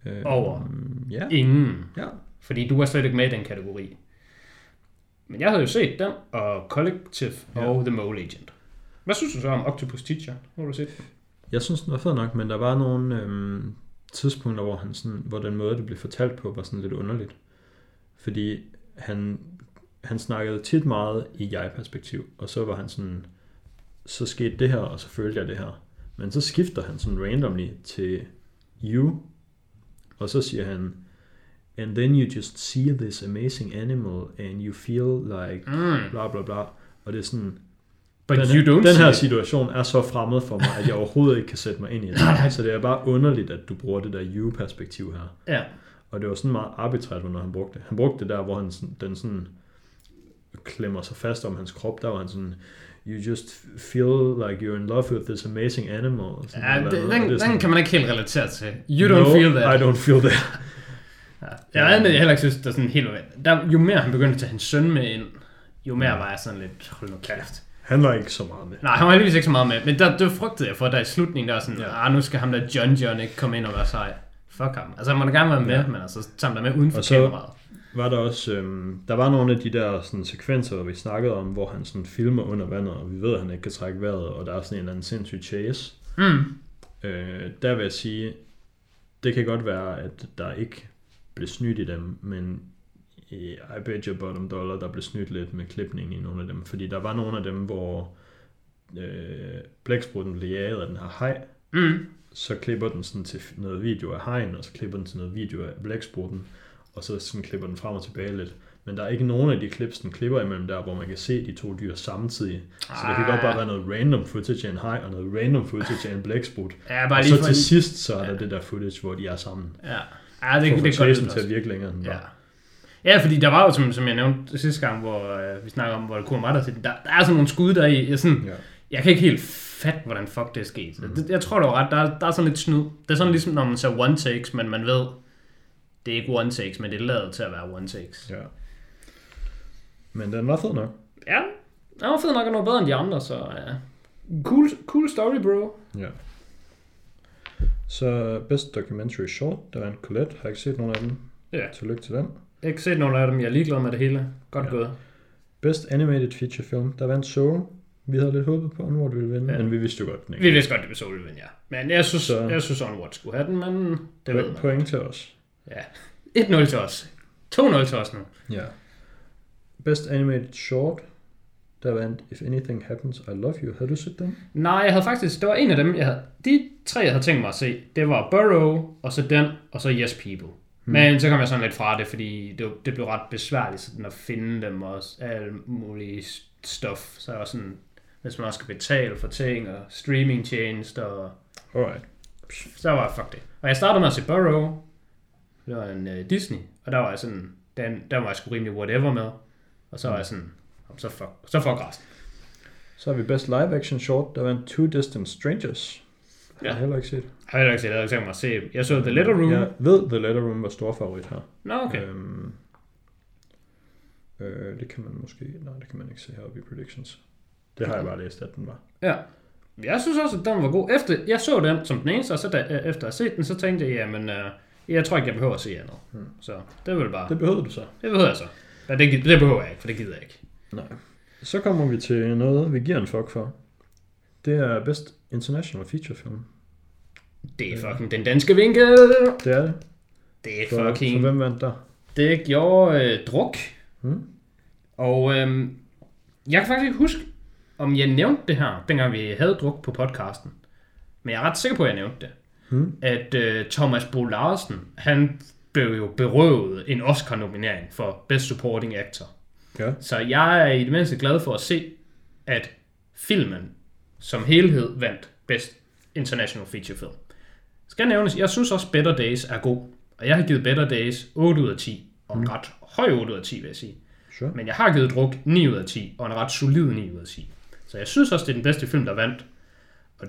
S1: Øh,
S2: Over.
S1: Ja.
S2: Ingen.
S1: ja.
S2: Fordi du var slet ikke med i den kategori. Men jeg havde jo set den, og Collective
S1: Ja.
S2: og The Mole Agent. Hvad synes du så om Octopus Teacher? Hvor har du set den?
S1: Jeg synes, den var fed nok, men der var nogle øhm, tidspunkter, hvor, han sådan, hvor den måde, det blev fortalt på, var sådan lidt underligt. Fordi han, han snakkede tit meget i jeg-perspektiv, og så var han sådan, så skete det her, og så følte jeg det her. Men så skifter han sådan randomly til you, og så siger han, and then you just see this amazing animal, and you feel like
S2: Mm.
S1: bla bla bla. Og det er sådan,
S2: But
S1: den,
S2: you don't
S1: den her
S2: it.
S1: situation er så fremmed for mig, at jeg overhovedet ikke kan sætte mig ind i det. Så det er bare underligt, at du bruger det der you-perspektiv her.
S2: Ja.
S1: Og det var sådan meget arbitrært, når han brugte det. Han brugte det der, hvor han, sådan- den sådan klemmer sig fast om hans krop. Der var han sådan, you just feel like you're in love with this amazing animal. Sådan
S2: Ja,
S1: et eller
S2: den,
S1: det er
S2: den kan man ikke helt relatere til. You don't
S1: no,
S2: feel that.
S1: I don't feel that.
S2: Ja. Jeg er jeg heller ikke synes, der er sådan helt der, Jo mere han begyndte at tage hans søn med ind, jo mere var jeg sådan lidt, hold nu kæft.
S1: Han var ikke så meget med.
S2: Nej, han var heldigvis ikke så meget med, men der, det frygtede jeg for, der i slutningen, der var sådan,
S1: Ja.
S2: ja. ah, nu skal ham der John John ikke komme ind og være sej. Fuck ham. Altså, han må da gerne være med,
S1: Ja.
S2: men altså, tag ham da med uden for
S1: Og så-
S2: kameraet.
S1: var der også, øhm, der var nogle af de der sådan, sekvenser, hvor vi snakkede om, hvor han sådan filmer under vandet, og vi ved, at han ikke kan trække vejret, og der er sådan en eller anden sindssyg chase.
S2: Mm.
S1: Øh, der vil jeg sige, det kan godt være, at der ikke blev snydt i dem, men i I bet your bottom dollar, der blev snydt lidt med klipningen i nogle af dem, fordi der var nogle af dem, hvor øh, blæksprutten blev jaget af den her hej,
S2: Mm.
S1: Så klipper den sådan til noget video af hegn, og så klipper den til noget video af blæksprutten, og så sådan klipper den frem og tilbage lidt. Men der er ikke nogen af de clips, den klipper imellem der, hvor man kan se de to dyr samtidig. Så det kan
S2: Ah.
S1: godt bare være noget random footage af en hej, og noget random footage af en blæksprut.
S2: Ja, bare
S1: Og så til sidst, så er der det der footage, hvor de er sammen.
S2: Ja, ja det,
S1: For
S2: det, det kan lyde
S1: til at virke længere, end
S2: Ja.
S1: var.
S2: Ja, fordi der var jo, som, som jeg nævnte sidste gang, hvor øh, vi snakker om, hvor det kunne til den, der, der er sådan nogle skud der i, jeg, sådan,
S1: Ja.
S2: jeg kan ikke helt fatte, hvordan fuck det er sket. Mm. Det, jeg tror, du har ret, der, er- der er sådan lidt snyd. Det er sådan ligesom, når man ser one takes, men man ved, det er ikke one takes, men det er lavet til at være one takes.
S1: ja. Men den var fed nok.
S2: Ja, den var fed nok og noget bedre end de andre, så ja. Cool, cool story, bro.
S1: Ja. Så Best Documentary Short, der vandt Colette. Har ikke set nogen af dem.
S2: Ja.
S1: Tillykke til den.
S2: Jeg har ikke set nogen af dem, jeg er ligeglad med det hele. Godt
S1: ja.
S2: gået.
S1: Best Animated Feature Film, der vandt Soul. Vi havde lidt håbet på, Onward ville vinde,
S2: Ja.
S1: men vi vidste jo godt, den ikke.
S2: Vi vidste godt, det blev Soul ja. Men jeg synes,
S1: Så-
S2: jeg synes Onward skulle have den, men det ved man.
S1: Point til os.
S2: Ja. 1-0 til os. 2-0 til os nu.
S1: Ja. Best Animated Short, der vandt If Anything Happens, I Love You. Havde du set den?
S2: Nej, jeg havde faktisk, det var en af dem, jeg havde, de tre, jeg havde tænkt mig at se, det var Burrow, og så den, og så Yes People. Hmm. Men så kom jeg sådan lidt fra det, fordi det, det blev ret besværligt sådan at finde dem og alt muligt stuff. Så jeg var sådan, hvis man også skal betale for ting og streamingtjenester, og
S1: Alright.
S2: så var jeg, fuck det. Og jeg startede med at se Burrow, det var en uh, Disney, og der var jeg sådan, den, der var jeg sgu rimelig whatever med. Og så var jeg sådan, "Jamen, så fuck, så fuck resten.
S1: Så har vi Best Live Action Short, der vandt Two Distant Strangers. Ja.
S2: Ja.
S1: Har jeg heller ikke set.
S2: Jeg har heller ikke set, jeg havde ikke tænkt mig at se. Jeg så The Letter Room.
S1: Jeg ved, The Letter Room var stor favorit her.
S2: Nå, okay.
S1: Øhm, øh, det kan man måske... Nej, det kan man ikke se heroppe i predictions. Det har jeg bare læst, at den var.
S2: Ja. Jeg synes også, at den var god. Efter, jeg så den som den eneste, og så da, efter at have set den, så tænkte jeg, jamen, øh, jeg tror ikke, jeg behøver at se andet.
S1: Hmm.
S2: Så det vel bare,
S1: Det behøvede du så.
S2: det behøver jeg så. Ja, det, det behøver jeg ikke, for det gider jeg ikke.
S1: Nej. Så kommer vi til noget, vi giver en fuck for. Det er Best International Feature Film.
S2: Det er fucking den danske vinkel.
S1: Det er det.
S2: Det er
S1: For,
S2: fucking...
S1: for hvem vandt der?
S2: Det gjorde øh, druk.
S1: Hmm?
S2: Og øhm, jeg kan faktisk ikke huske, om jeg nævnte det her, dengang vi havde druk på podcasten. Men jeg er ret sikker på, at jeg nævnte det.
S1: Hmm?
S2: At øh, Thomas Bo Larsen, han blev jo berøvet en Oscar-nominering for Best Supporting Actor.
S1: Ja.
S2: Så jeg er i det mindste glad for at se, at filmen som helhed vandt Best International Feature Film. Skal nævnes, jeg synes også Better Days er god. Og jeg har givet Better Days 8 ud af 10. Og en ret høj 8 ud af 10, vil jeg sige.
S1: Sure.
S2: Men jeg har givet druk 9 ud af 10, og en ret solid 9 ud af 10. Så jeg synes også, det er den bedste film, der vandt.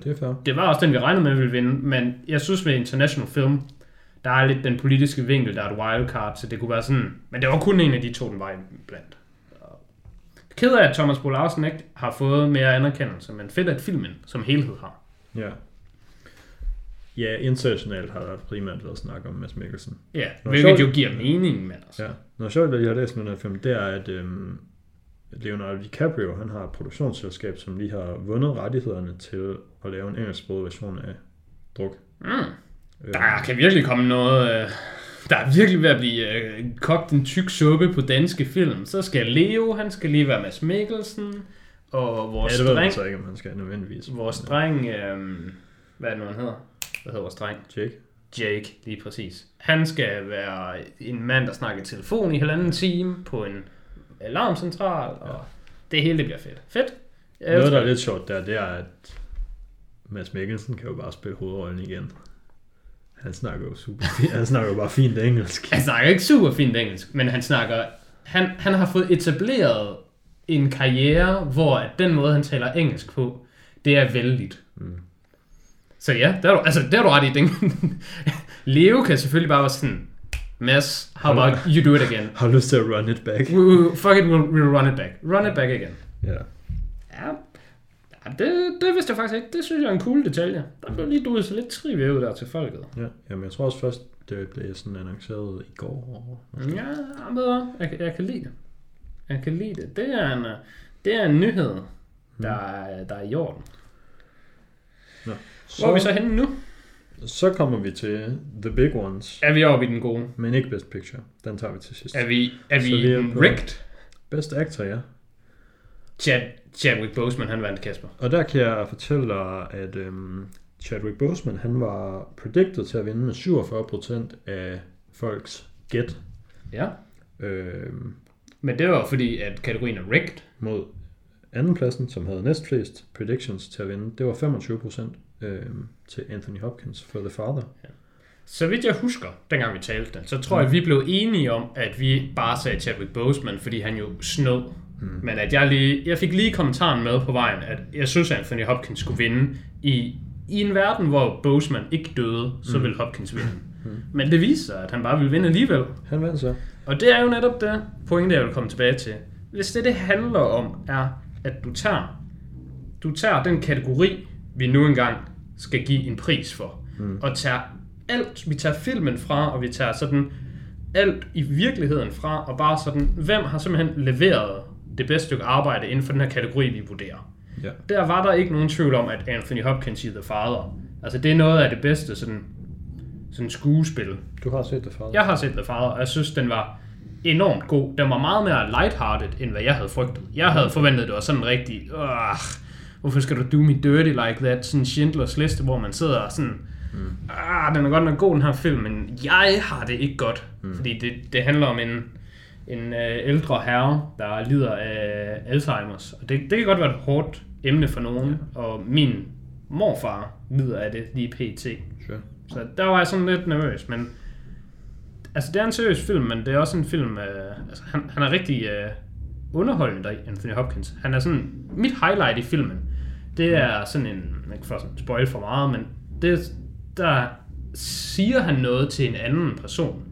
S1: Det er fair.
S2: Det var også den, vi regnede med, at ville vinde, men jeg synes med International Film, Der er lidt den politiske vinkel, der er et wildcard, så det kunne være sådan... Men det var kun en af de to, den var blandt. Ked af, at Thomas Bo Larsen ikke har fået mere anerkendelse, men fedt, at filmen som helhed har.
S1: Ja. Ja, internationalt har der primært været snak om Mads Mikkelsen.
S2: Ja,
S1: Nå,
S2: hvilket
S1: sjovt.
S2: jo giver mening, men altså.
S1: Ja. Noget sjovt, at jeg har læst med den her film, det er, at øhm, Leonardo DiCaprio, han har et produktionsselskab, som lige har vundet rettighederne til at lave en engelsksproget version af Druk.
S2: Mm. Der kan virkelig komme noget... Øh, der er virkelig ved at blive øh, kogt en tyk suppe på danske film. Så skal Leo, han skal lige være Mads Mikkelsen. Og vores
S1: ja, det ved
S2: dreng,
S1: så ikke, om han skal nødvendigvis.
S2: vores dreng øh, hvad er det nu, han hedder? Hvad hedder vores dreng?
S1: Jake.
S2: Jake, lige præcis. Han skal være en mand, der snakker i telefon i halvanden time på en alarmcentral, og ja. det hele det bliver fedt. Fedt. Jeg
S1: Noget, der er lidt sjovt der, det er, at Mads Mikkelsen kan jo bare spille hovedrollen igen. Han snakker jo super fint. Han snakker jo bare fint engelsk.
S2: Han snakker ikke super fint engelsk, men han snakker... Han, han har fået etableret en karriere, hvor at den måde, han taler engelsk på, det er vældigt.
S1: Mm.
S2: Så ja, der er du, altså, der er du ret i. Den. Leo kan selvfølgelig bare være sådan, Mads, how about you do it again?
S1: Har lyst til at run it back?
S2: We, we, fuck it, we'll, we'll run it back. Run it back again.
S1: Ja.
S2: Ja, det, det vidste jeg faktisk ikke. Det synes jeg er en cool detalje. Der blev lige duet så lidt trivia ud der til folket.
S1: ja. Jamen, jeg tror også først, det blev sådan annonceret i går. måske.
S2: Ja, hvad? jeg, jeg kan lide det. Jeg kan lide det. Det er en, det er en nyhed, der, er, der er i orden.
S1: Så,
S2: Hvor er vi så henne nu?
S1: Så kommer vi til The Big Ones,
S2: Er vi oppe i den gode?
S1: men ikke Best Picture. Den tager vi til sidst.
S2: Er vi, er vi
S1: vi er
S2: rigged?
S1: Best Actor, ja.
S2: Chad, Chadwick Boseman, han vandt Kasper.
S1: Og der kan jeg fortælle dig, at øhm, Chadwick Boseman, han var predicted til at vinde med 47% af folks gæt
S2: Ja.
S1: øhm,
S2: Men det var fordi, at kategorien er rigged.
S1: mod andenpladsen, som havde næstflest predictions til at vinde. Det var 25% øhm, til Anthony Hopkins for The Father.
S2: Så vidt jeg husker, dengang vi talte den, så tror jeg, at vi blev enige om, at vi bare sagde Chadwick Boseman, fordi han jo snød. Mm. Men at jeg, lige, jeg fik lige kommentaren med på vejen, at jeg synes, at Anthony Hopkins skulle vinde. I, i en verden, hvor Boseman ikke døde, så ville Hopkins vinde. Mm. Men det viser sig, at han bare ville vinde alligevel.
S1: Han vandt så.
S2: Og det er jo netop det pointe, jeg vil komme tilbage til. Hvis det, det handler om, er, at du tager, du tager den kategori, vi nu engang skal give en pris for, mm. og tager alt, vi tager filmen fra, og vi tager sådan alt i virkeligheden fra, og bare sådan, hvem har simpelthen leveret det bedste stykke arbejde inden for den her kategori, vi vurderer.
S1: Ja.
S2: Der var der ikke nogen tvivl om, at Anthony Hopkins i The Father, altså det er noget af det bedste sådan, sådan skuespil,
S1: Du har set The Father.
S2: jeg har set The Father, og jeg synes, den var enormt god. Den var meget mere lighthearted, end hvad jeg havde frygtet. Jeg havde forventet, at det var sådan en rigtig... Øh, hvorfor skal du do me dirty like that? Sådan Schindlers liste, hvor man sidder og sådan... Mm. Ah, den er godt nok god, den her film, men jeg har det ikke godt. Mm. Fordi det, det handler om en, en øh, ældre herre, der lider af Alzheimer's. Og det, det kan godt være et hårdt emne for nogen, ja. og min morfar lider af det lige pt.
S1: Sure.
S2: Så der var jeg sådan lidt nervøs, men... Altså, det er en seriøs film, men det er også en film... Øh, altså, han, han er rigtig øh, underholdende der, Anthony Hopkins. Han er sådan... Mit highlight i filmen, det er sådan en... Jeg kan for sådan spoil for meget, men det, der siger han noget til en anden person.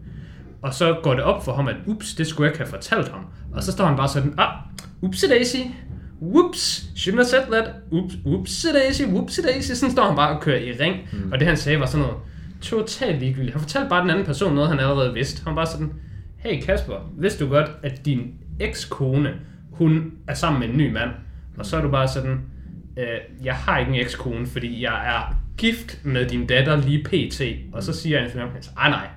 S2: Og så går det op for ham, at ups, det skulle jeg ikke have fortalt ham. Og så står han bare sådan, ah, upsi daisy, whoops, shouldn't have said that, ups, upsi daisy, whoopsie daisy. Sådan står han bare og kører i ring. Mm. Og det han sagde var sådan noget totalt ligegyldigt. Han fortalte bare den anden person noget, han allerede vidste. Han var bare sådan, hey Kasper, vidste du godt, at din ekskone, hun er sammen med en ny mand? Og så er du bare sådan, øh, jeg har ikke en ekskone, fordi jeg er gift med din datter lige pt. Og så siger Anthony Hopkins, ej nej,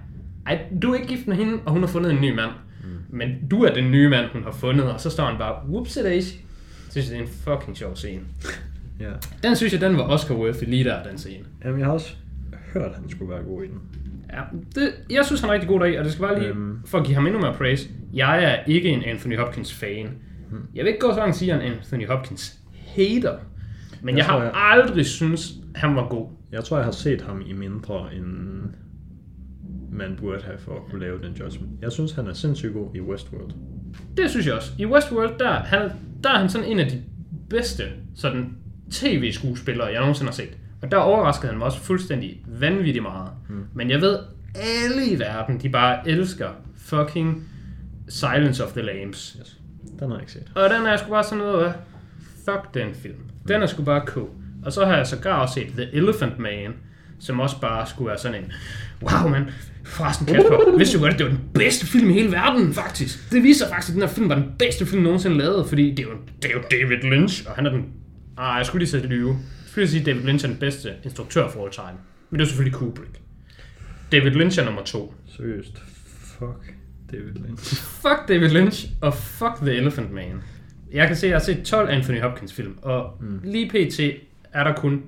S2: ej, du er ikke gift med hende, og hun har fundet en ny mand. Mm. Men du er den nye mand, hun har fundet, og så står han bare, whoopsie daisy. Jeg synes, det er en fucking sjov scene.
S1: Ja.
S2: Den synes jeg, den var Oscar worthy lige der, den scene.
S1: Jamen, jeg har også hørt, at han skulle være god i den.
S2: Ja, det, jeg synes, han er rigtig god deri, og det skal bare lige,
S1: Øhm.
S2: for at give ham endnu mere praise, jeg er ikke en Anthony Hopkins fan. Jeg vil ikke gå så langt sige, at jeg er en Anthony Hopkins hater. Men jeg,
S1: Jeg
S2: jeg har
S1: jeg-
S2: aldrig synes han var god.
S1: Jeg tror, jeg har set ham i mindre, end man burde have for at kunne lave den judgment. Jeg synes, han er sindssygt god i Westworld.
S2: Det synes jeg også. I Westworld, der, han, der er han sådan en af de bedste sådan tv-skuespillere, jeg nogensinde har set. Og der overraskede han mig også fuldstændig vanvittigt meget. Mm. Men jeg ved alle i verden, de bare elsker fucking Silence of the Lambs.
S1: Yes. Den har jeg ikke set.
S2: Og den er sgu bare sådan noget af, fuck den film. Den er sgu bare cool. Og så har jeg sågar også set The Elephant Man, som også bare skulle være sådan en, wow man, forresten Kasper, vidste du godt, at det var den bedste film i hele verden, faktisk. Det viser faktisk, at den her film var den bedste film nogensinde lavet, fordi det er jo, det er jo David Lynch, og han er den, ah, jeg skulle lige sætte lyve. Jeg skulle lige sige, at David Lynch er den bedste instruktør for all time. Men det er selvfølgelig Kubrick. David Lynch er nummer to.
S1: Seriøst. Fuck David Lynch.
S2: Fuck David Lynch, og fuck The Elephant Man. Jeg kan se, at jeg har set 12 Anthony Hopkins film, og mm. lige pt. er der kun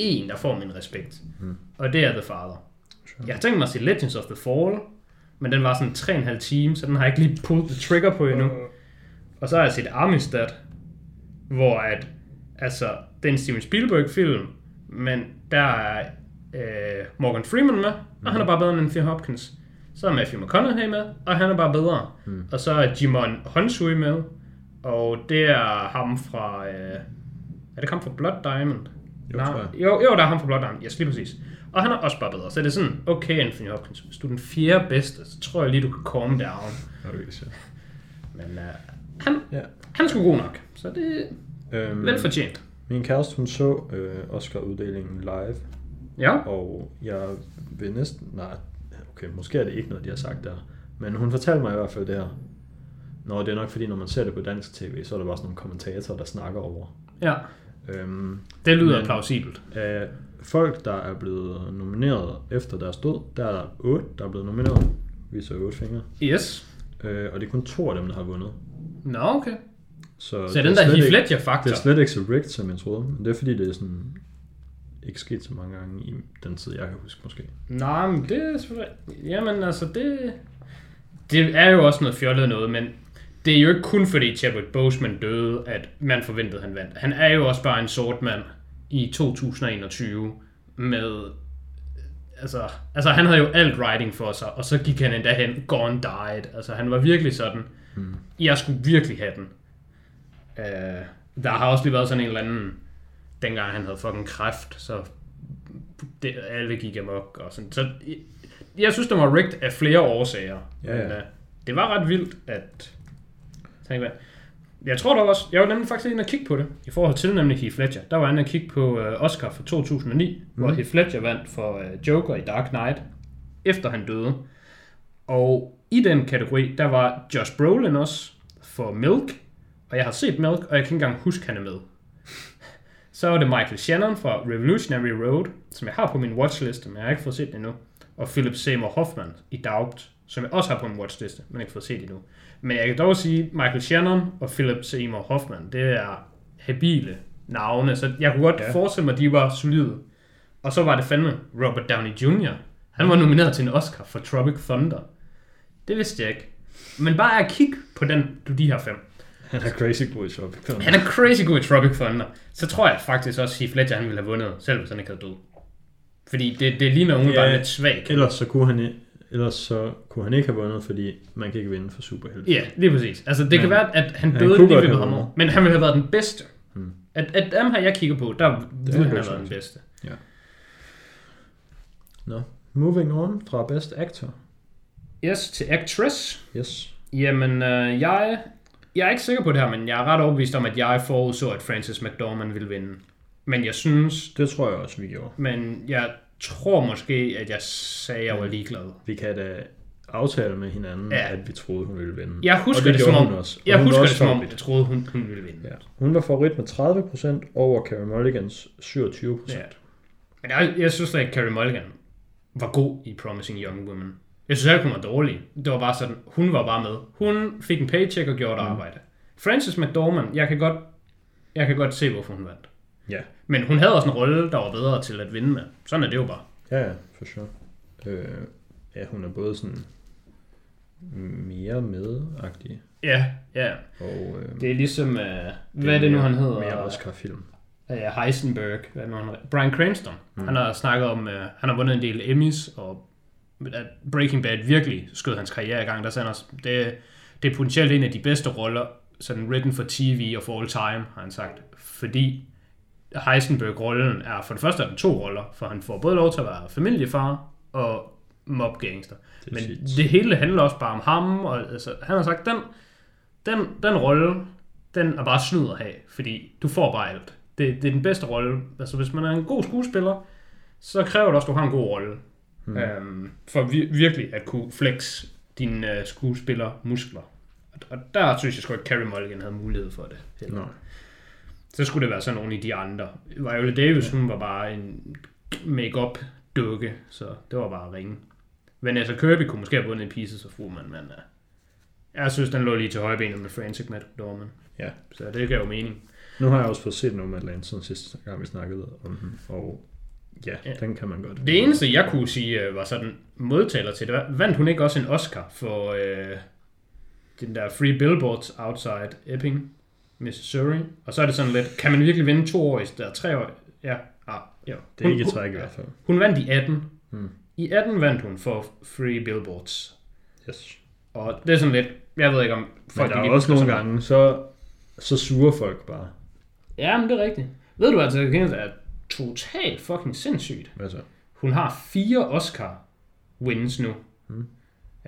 S2: én, der får min respekt. Mm. Og det er The Father.
S1: Sure.
S2: Jeg har tænkt mig at se Legends of the Fall, men den var sådan 3,5 timer, så den har jeg ikke lige pulled the trigger på endnu. Og så har jeg set Amistad, hvor at, altså, det er en Steven Spielberg-film, men der er øh, Morgan Freeman med, og han er bare bedre end Anthony Hopkins. Så er Matthew McConaughey med, og han er bare bedre. Mm. Og så er Jimon Honsui med, og det er ham fra... Øh, er det ham fra Blood Diamond?
S1: Jo,
S2: Nej, jo, jo, der er ham fra Blood Diamond. Yes, lige præcis. Og han er også bare bedre. Så det er sådan, okay Anthony Hopkins, hvis du er den fjerde bedste, så tror jeg lige, du kan calm down.
S1: Det virkelig sjovt.
S2: Men uh, han,
S1: Ja.
S2: han er sgu god nok. Så det er
S1: Øhm,
S2: velfortjent.
S1: min kæreste, hun så øh, Oscar-uddelingen live,
S2: Ja.
S1: og jeg vil næsten... Nej, okay, måske er det ikke noget, de har sagt der. Men hun fortalte mig i hvert fald det her. Nå, det er nok fordi, når man ser det på dansk tv, så er der bare sådan nogle kommentatorer, der snakker over.
S2: Ja.
S1: Øhm,
S2: Det lyder
S1: Men-
S2: plausibelt.
S1: af folk, der er blevet nomineret efter deres død, der er der otte, der er blevet nomineret. Vi så otte fingre.
S2: Yes.
S1: Øh, og det er kun to af dem, der har vundet.
S2: Nå, okay.
S1: Så,
S2: Så
S1: det
S2: den
S1: er
S2: der Heath Ledger-faktor.
S1: Det er slet ikke så rigged, som jeg troede. Men det er fordi, det er sådan ikke sket så mange gange i den tid, jeg kan huske måske.
S2: Nej, men det er selvfølgelig... Jamen, altså, det... Det er jo også noget fjollet noget, men det er jo ikke kun fordi Chadwick Boseman døde, at man forventede, at han vandt. Han er jo også bare en sort mand i 2021 med... Altså, altså, han havde jo alt writing for sig, og så gik han endda hen, gone died. Altså, han var virkelig sådan, mm. jeg skulle virkelig have den. Uh, der har også lige været sådan en eller anden, dengang han havde fucking kræft, så det, alle gik amok og sådan. Så jeg, jeg synes, det var rigged af flere årsager.
S1: Ja, ja.
S2: Men, uh, det var ret vildt, at... Tænk, hvad. Jeg tror dog også, jeg var nemlig faktisk inde og kigge på det, i forhold til nemlig Heath Ledger. Der var inde og kigge på uh, Oscar for 2009, mm. hvor Heath Ledger vandt for uh, Joker i Dark Knight, efter han døde. Og i den kategori, der var Josh Brolin også for Milk, og jeg har set Milk, og jeg kan ikke engang huske, han er med. Så var det Michael Shannon fra Revolutionary Road, som jeg har på min watchliste, men jeg har ikke fået set den endnu. Og Philip Seymour Hoffman i Doubt, som jeg også har på min watchliste, men ikke fået set endnu. Men jeg kan dog sige, Michael Shannon og Philip Seymour Hoffman, det er habile navne, så jeg kunne godt ja. Forestille mig, at de var solide. Og så var det fandme Robert Downey Jr. Han var nomineret til en Oscar for Tropic Thunder. Det vidste jeg ikke. Men bare at kigge på den, du de her fem.
S1: Han er crazy god i Tropic Thunder.
S2: Han er crazy god i Tropic Thunder. Så tror jeg faktisk også, at Heath Ledger han ville have vundet, selv hvis han ikke havde død. Fordi det, det ligner umiddelbart
S1: Ja.
S2: lidt svagt.
S1: Ellers så kunne han, ellers så kunne han ikke have vundet, fordi man kan ikke vinde for superhelte.
S2: Ja, lige præcis. Altså, det men, kan være, at han
S1: han
S2: døde
S1: kunne
S2: lige ved
S1: have
S2: ham.
S1: vundet.
S2: Men han ville have været den bedste.
S1: Hmm.
S2: At, at dem her, jeg kigger på, der ville han have været den bedste.
S1: Nå, moving on fra Best Actor.
S2: Yes, til Actress.
S1: Yes.
S2: Jamen, øh, jeg, jeg er ikke sikker på det her, men jeg er ret overbevist om, at jeg forudså, at Francis McDormand ville vinde. Men jeg synes,
S1: Det tror jeg også, vi gjorde.
S2: men jeg tror måske, at jeg sagde, at jeg var ligeglad.
S1: Vi kan da aftale med hinanden,
S2: Ja.
S1: at vi troede, hun ville vinde.
S2: Jeg husker
S1: Og
S2: det, som
S1: gjorde
S2: om,
S1: hun også. Og
S2: jeg
S1: hun
S2: husker det
S1: også
S2: som om, jeg troede, hun, hun ville vinde.
S1: Ja. Hun var favorit med 30% over Carey Mulligans 27%.
S2: Ja. Men jeg, jeg synes ikke, Carey Mulligan var god i Promising Young Woman. Jeg synes ikke, hun var dårlig. Det var bare sådan, hun var bare med. Hun fik en paycheck og gjorde et arbejde. Frances McDormand, jeg kan godt, jeg kan godt se, hvorfor hun vandt.
S1: Ja.
S2: Men hun havde også en rolle, der var bedre til at vinde med. Sådan er det jo bare.
S1: Ja, ja, for sure. Øh, ja, hun er både sådan mere medagtig
S2: Ja, ja.
S1: og øh,
S2: Det er ligesom, uh, hvad er det nu, han hedder?
S1: Mere Oscar-film.
S2: uh, Heisenberg, hvad nu han? Brian Cranston. Mm. Han har snakket om, uh, han har vundet en del Emmys, og at Breaking Bad virkelig skød hans karriere i gang. Der sagde han også, det, det er potentielt en af de bedste roller, sådan written for TV og for all time, har han sagt. Fordi Heisenberg-rollen er, for det første er der to roller, for han får både lov til at være familiefar, og mob gangster.
S1: Det er
S2: Men
S1: sygt.
S2: det hele handler også bare om ham, og altså, han har sagt, den, den, den rolle, den er bare snyd at have, fordi du får bare alt. Det, det er den bedste rolle. Altså, hvis man er en god skuespiller, så kræver det også, at du har en god rolle. Mm. Øhm, for vir- virkelig at kunne flex dine uh, skuespillermuskler. Og, og der synes jeg sgu ikke, Carey Mulligan havde mulighed for det. heller.
S1: Nå.
S2: Så skulle det være sådan nogle i de andre. Viola Davis, hun var bare en make-up dukke, så det var bare ringe. Vanessa Kirby kunne måske have vundet i Pieces of Woman, men uh, jeg synes, den lå lige til højbenet med Frantic McDormand.
S1: Ja.
S2: Så det gav jo mening.
S1: Nu har jeg også fået set Nomadland siden sidste gang, vi snakkede om den, og ja,
S2: Ja.
S1: den kan man godt.
S2: Det eneste, jeg kunne sige, øh, var sådan modtaler til det, vandt hun ikke også en Oscar for øh, den der Free Billboards Outside Epping, Missouri? Og så er det sådan lidt, kan man virkelig vinde to år i stedet tre år? Ja, ah, ja.
S1: Det er ikke
S2: Hun-
S1: et træk i hvert fald.
S2: Hun vandt i 18.
S1: Hmm.
S2: I 18 vandt hun for Free Billboards.
S1: Yes.
S2: Og det er sådan lidt, jeg ved ikke om
S1: Men der
S2: de
S1: er også nogle gange, så, så suger folk bare.
S2: Ja, men det er rigtigt. Ved du altså, det er totalt fucking sindssygt.
S1: Hvad så?
S2: Hun har fire Oscar wins nu.
S1: Mm.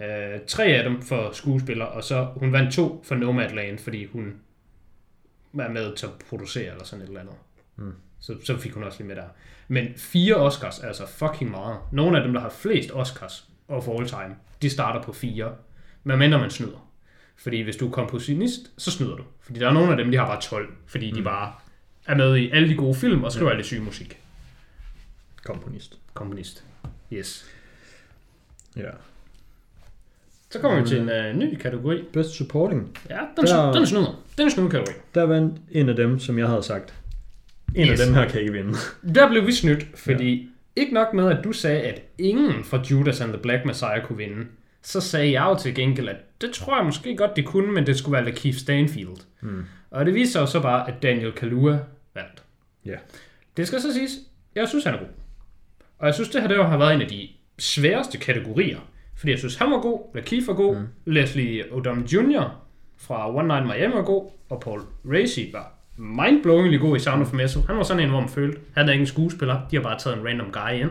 S2: Øh, tre af dem for skuespiller, og så hun vandt to for Nomadland, fordi hun var med til at producere eller sådan et eller andet.
S1: Mm.
S2: Så, så fik hun også lige med der. Men fire Oscars er altså fucking meget. Nogle af dem, der har flest Oscars of all time, de starter på fire. Men mindre man snyder. Fordi hvis du er kompositionist, så snyder du. Fordi der er nogle af dem, de har bare 12, fordi de
S1: Mm.
S2: bare er med i alle de gode film og skriver alle syge musik.
S1: Komponist.
S2: Komponist. Yes.
S1: Ja.
S2: Så kommer vi til en uh, ny kategori.
S1: Best Supporting.
S2: Ja, den,
S1: Der-
S2: den snyder. Den snyder kategori.
S1: Der vandt en af dem, som jeg havde sagt. En
S2: Yes.
S1: af dem her kan ikke vinde.
S2: Der blev vi snydt, fordi ja. ikke nok med, at du sagde, at ingen fra Judas and the Black Messiah kunne vinde, så sagde jeg jo til gengæld, at det tror jeg måske godt, det kunne, men det skulle være Lakeith Stanfield.
S1: Mm.
S2: Og det viste sig jo så bare, at Daniel Kaluuya vandt.
S1: Ja.
S2: Det skal så siges, jeg synes, han er god. Og jeg synes, det her det har været en af de sværeste kategorier. Fordi jeg synes, han var god, Lakeith var god, mm. Leslie Odom Jr. fra One Night Miami var god, og Paul Racy var mindblowingly god i Sound of Metal. Han var sådan en, hvor man følte, han er ikke en skuespiller, de har bare taget en random guy ind.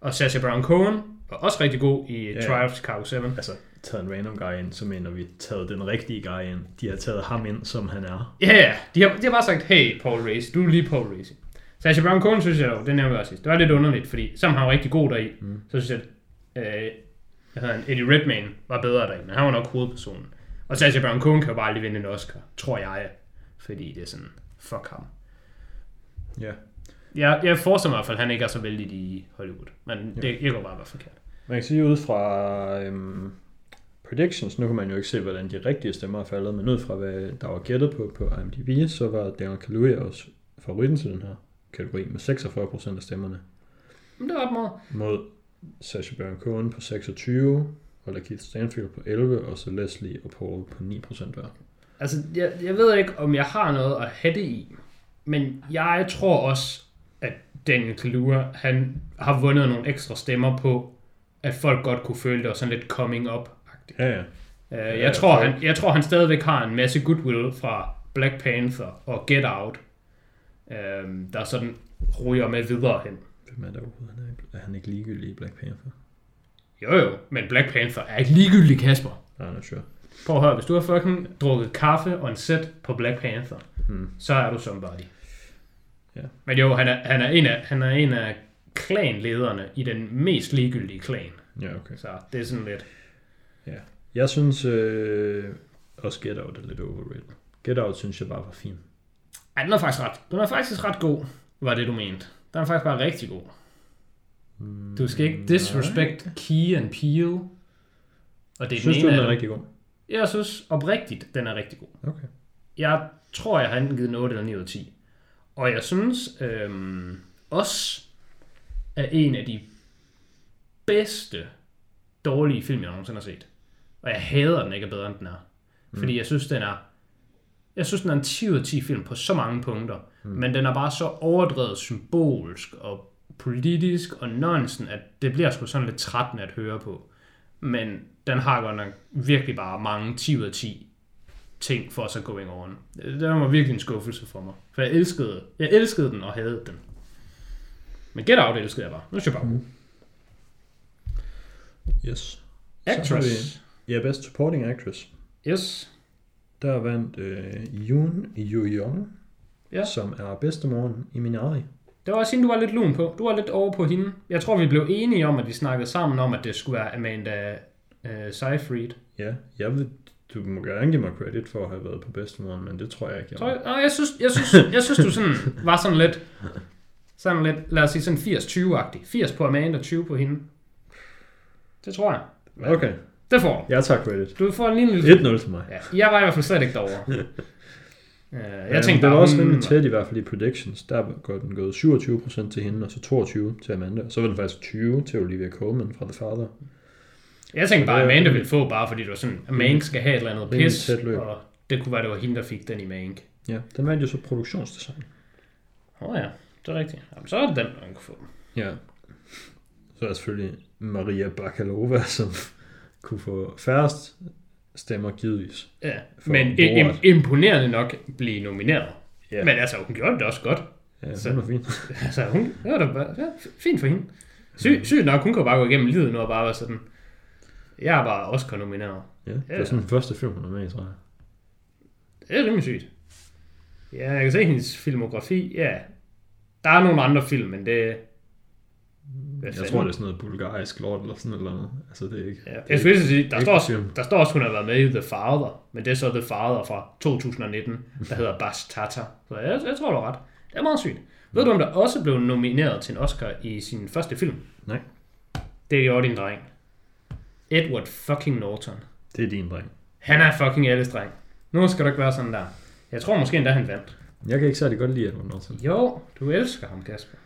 S2: Og Sacha Baron Cohen var også rigtig god i
S1: Ja.
S2: Trial of Chicago 7.
S1: Altså, taget en random guy ind, så mener vi taget den rigtige guy ind. De har taget ham ind, som han er.
S2: Ja, ja. De har, de har bare sagt, hey, Paul Race, du er lige Paul Race. Sacha Baron Cohen synes jeg dog, det nævnte jeg også sidst. Det var lidt underligt, fordi som han var rigtig god deri, mm. så synes jeg, at øh, hvad hedder han, Eddie Redmayne var bedre deri, men han var nok hovedpersonen. Og Sacha Baron Cohen kan jo bare lige vinde en Oscar, tror jeg, fordi det er sådan, fuck ham.
S1: Ja.
S2: Jeg, jeg forestiller mig i hvert fald, at han ikke er så vældig i Hollywood, men det, jeg kan bare være forkert.
S1: Man kan sige ud fra øhm, predictions, nu kan man jo ikke se, hvordan de rigtige stemmer er faldet, men ud fra hvad der var gættet på på IMDb, så var Daniel Kaluuya også favoritten til den her kategori med 46% af stemmerne.
S2: Men det er ret meget.
S1: Mod Sacha Baron Cohen på 26, og Lakeith Stanfield på 11, og så Leslie og Paul på 9% hver.
S2: Altså, jeg, jeg ved ikke, om jeg har noget at have det i, men jeg tror også, at Daniel Kaluuya, han har vundet nogle ekstra stemmer på, at folk godt kunne føle, det var sådan lidt coming up-agtigt.
S1: Ja, ja.
S2: Uh,
S1: Ja,
S2: jeg, tror,
S1: folk-
S2: han, jeg tror, han stadigvæk har en masse goodwill fra Black Panther og Get Out, uh, der sådan ryger med videre hen.
S1: Hvem er der overhovedet? Han er, er han ikke ligegyldig i Black Panther?
S2: Jo jo, men Black Panther er ikke ligegyldig, Kasper.
S1: Nej, nej, sure.
S2: Prøv at høre, hvis du har fucking drukket kaffe og en sæt på Black Panther,
S1: Hmm.
S2: så er du somebody.
S1: Ja.
S2: Men jo, han er, han er, en, af, han er en af klanlederne i den mest ligegyldige klan.
S1: Ja, okay.
S2: Så det er sådan lidt...
S1: Jeg synes øh, også Get Out er lidt overrated. Get Out synes jeg bare var fin.
S2: Ej, den er faktisk ret, den er faktisk ret god, var det du mente. Den er faktisk bare rigtig god.
S1: Mm,
S2: Du skal ikke disrespect Key and Peele. Og det er
S1: Synes
S2: den
S1: du,
S2: ene
S1: den
S2: af
S1: er
S2: dem.
S1: rigtig god?
S2: Jeg synes oprigtigt, den er rigtig god.
S1: Okay.
S2: Jeg tror, jeg har enten givet den 8 eller 9 ud af 10. Og jeg synes øhm, også, er en af de bedste dårlige film, jeg nogensinde har set. Og jeg hader den ikke er bedre, end den er. Fordi jeg synes, den er jeg synes, den er en 10 ud af 10 film på så mange punkter. Mm. Men den er bare så overdrevet symbolsk og politisk og nonsen, at det bliver sgu sådan lidt trættende at høre på. Men den har godt nok virkelig bare mange 10 ud af 10 ting for sig going on. Det var virkelig en skuffelse for mig. For jeg elskede, jeg elskede den og havde den. Men Get Out elskede jeg bare. Nu synes jeg bare. Mm.
S1: Yes.
S2: Actress.
S1: Ja, Best Supporting Actress.
S2: Yes.
S1: Der vandt øh, Yoon Yoo-young,
S2: Ja.
S1: som er bedstemoren i Minari.
S2: Det var også hende, du var lidt lun på. Du var lidt over på hende. Jeg tror, vi blev enige om, at vi snakkede sammen om, at det skulle være Amanda uh, Seyfried.
S1: Ja, jeg vil, du må gerne give mig credit for at have været på bedstemoren, men det tror jeg ikke, jeg
S2: Tror jeg, nej, jeg, synes, jeg, synes, jeg synes, du sådan, var sådan lidt, sådan lidt, lad os sige sådan 80-20-agtig. 80 på Amanda, 20 på hende. Det tror jeg.
S1: Okay,
S2: Det får du.
S1: jeg tager credit.
S2: Du får en lille... lille
S1: 1-0 til mig.
S2: Ja, jeg var i hvert fald slet ikke derovre. Uh, jeg
S1: Jeg
S2: tænkte
S1: det var også
S2: hun
S1: rimelig tæt i hvert fald i predictions. Der går den gået 27% til hende, og så 22 til Amanda. Så var den faktisk 20 til Olivia Colman fra The Father.
S2: Jeg tænkte bare, at Amanda ville få, bare fordi det var sådan, at Mank skal have et eller andet pis, og det kunne være, det var hende, der fik den i Mank.
S1: Ja, den vandt jo så produktionsdesign.
S2: Åh oh, ja, det er rigtigt. Jamen, så er det den, man kan få.
S1: Ja. Så er selvfølgelig Maria Bakalova, som kunne få færrest stemmer givetvis.
S2: Ja, men im- imponerende nok blive nomineret.
S1: Ja,
S2: Men altså, hun gjorde det også godt.
S1: ja
S2: så-
S1: det var fint.
S2: Altså, hun, det var da bare, ja, fint for hende. Sy, sygt nok, hun kunne bare gå igennem livet nu og bare være sådan, jeg er bare Oscar nomineret.
S1: Ja, det var sådan den første film, hun er med i, tror jeg.
S2: Det er rimelig sygt. Ja, jeg kan se hendes filmografi, ja. Der er nogle andre film, men det...
S1: Jeg
S2: fanden?
S1: tror, det er sådan noget bulgarisk lort eller sådan noget. Altså, det er ikke...
S2: Ja,
S1: det er
S2: jeg skulle sige, der står, også, der står også, hun har været med i The Father, men det er så The Father fra 2019, der hedder Bas Tata. Så jeg, jeg tror, du har ret. Det er meget sygt. Ved du, om der også blev nomineret til en Oscar i sin første film?
S1: Nej.
S2: Det gjorde din dreng. Edward fucking Norton.
S1: Det er din dreng.
S2: Han er fucking alles dreng. Nu skal du ikke være sådan der. Jeg tror måske endda, han vandt.
S1: Jeg kan ikke særlig godt lide Edward Norton.
S2: Jo, du elsker ham, Kasper.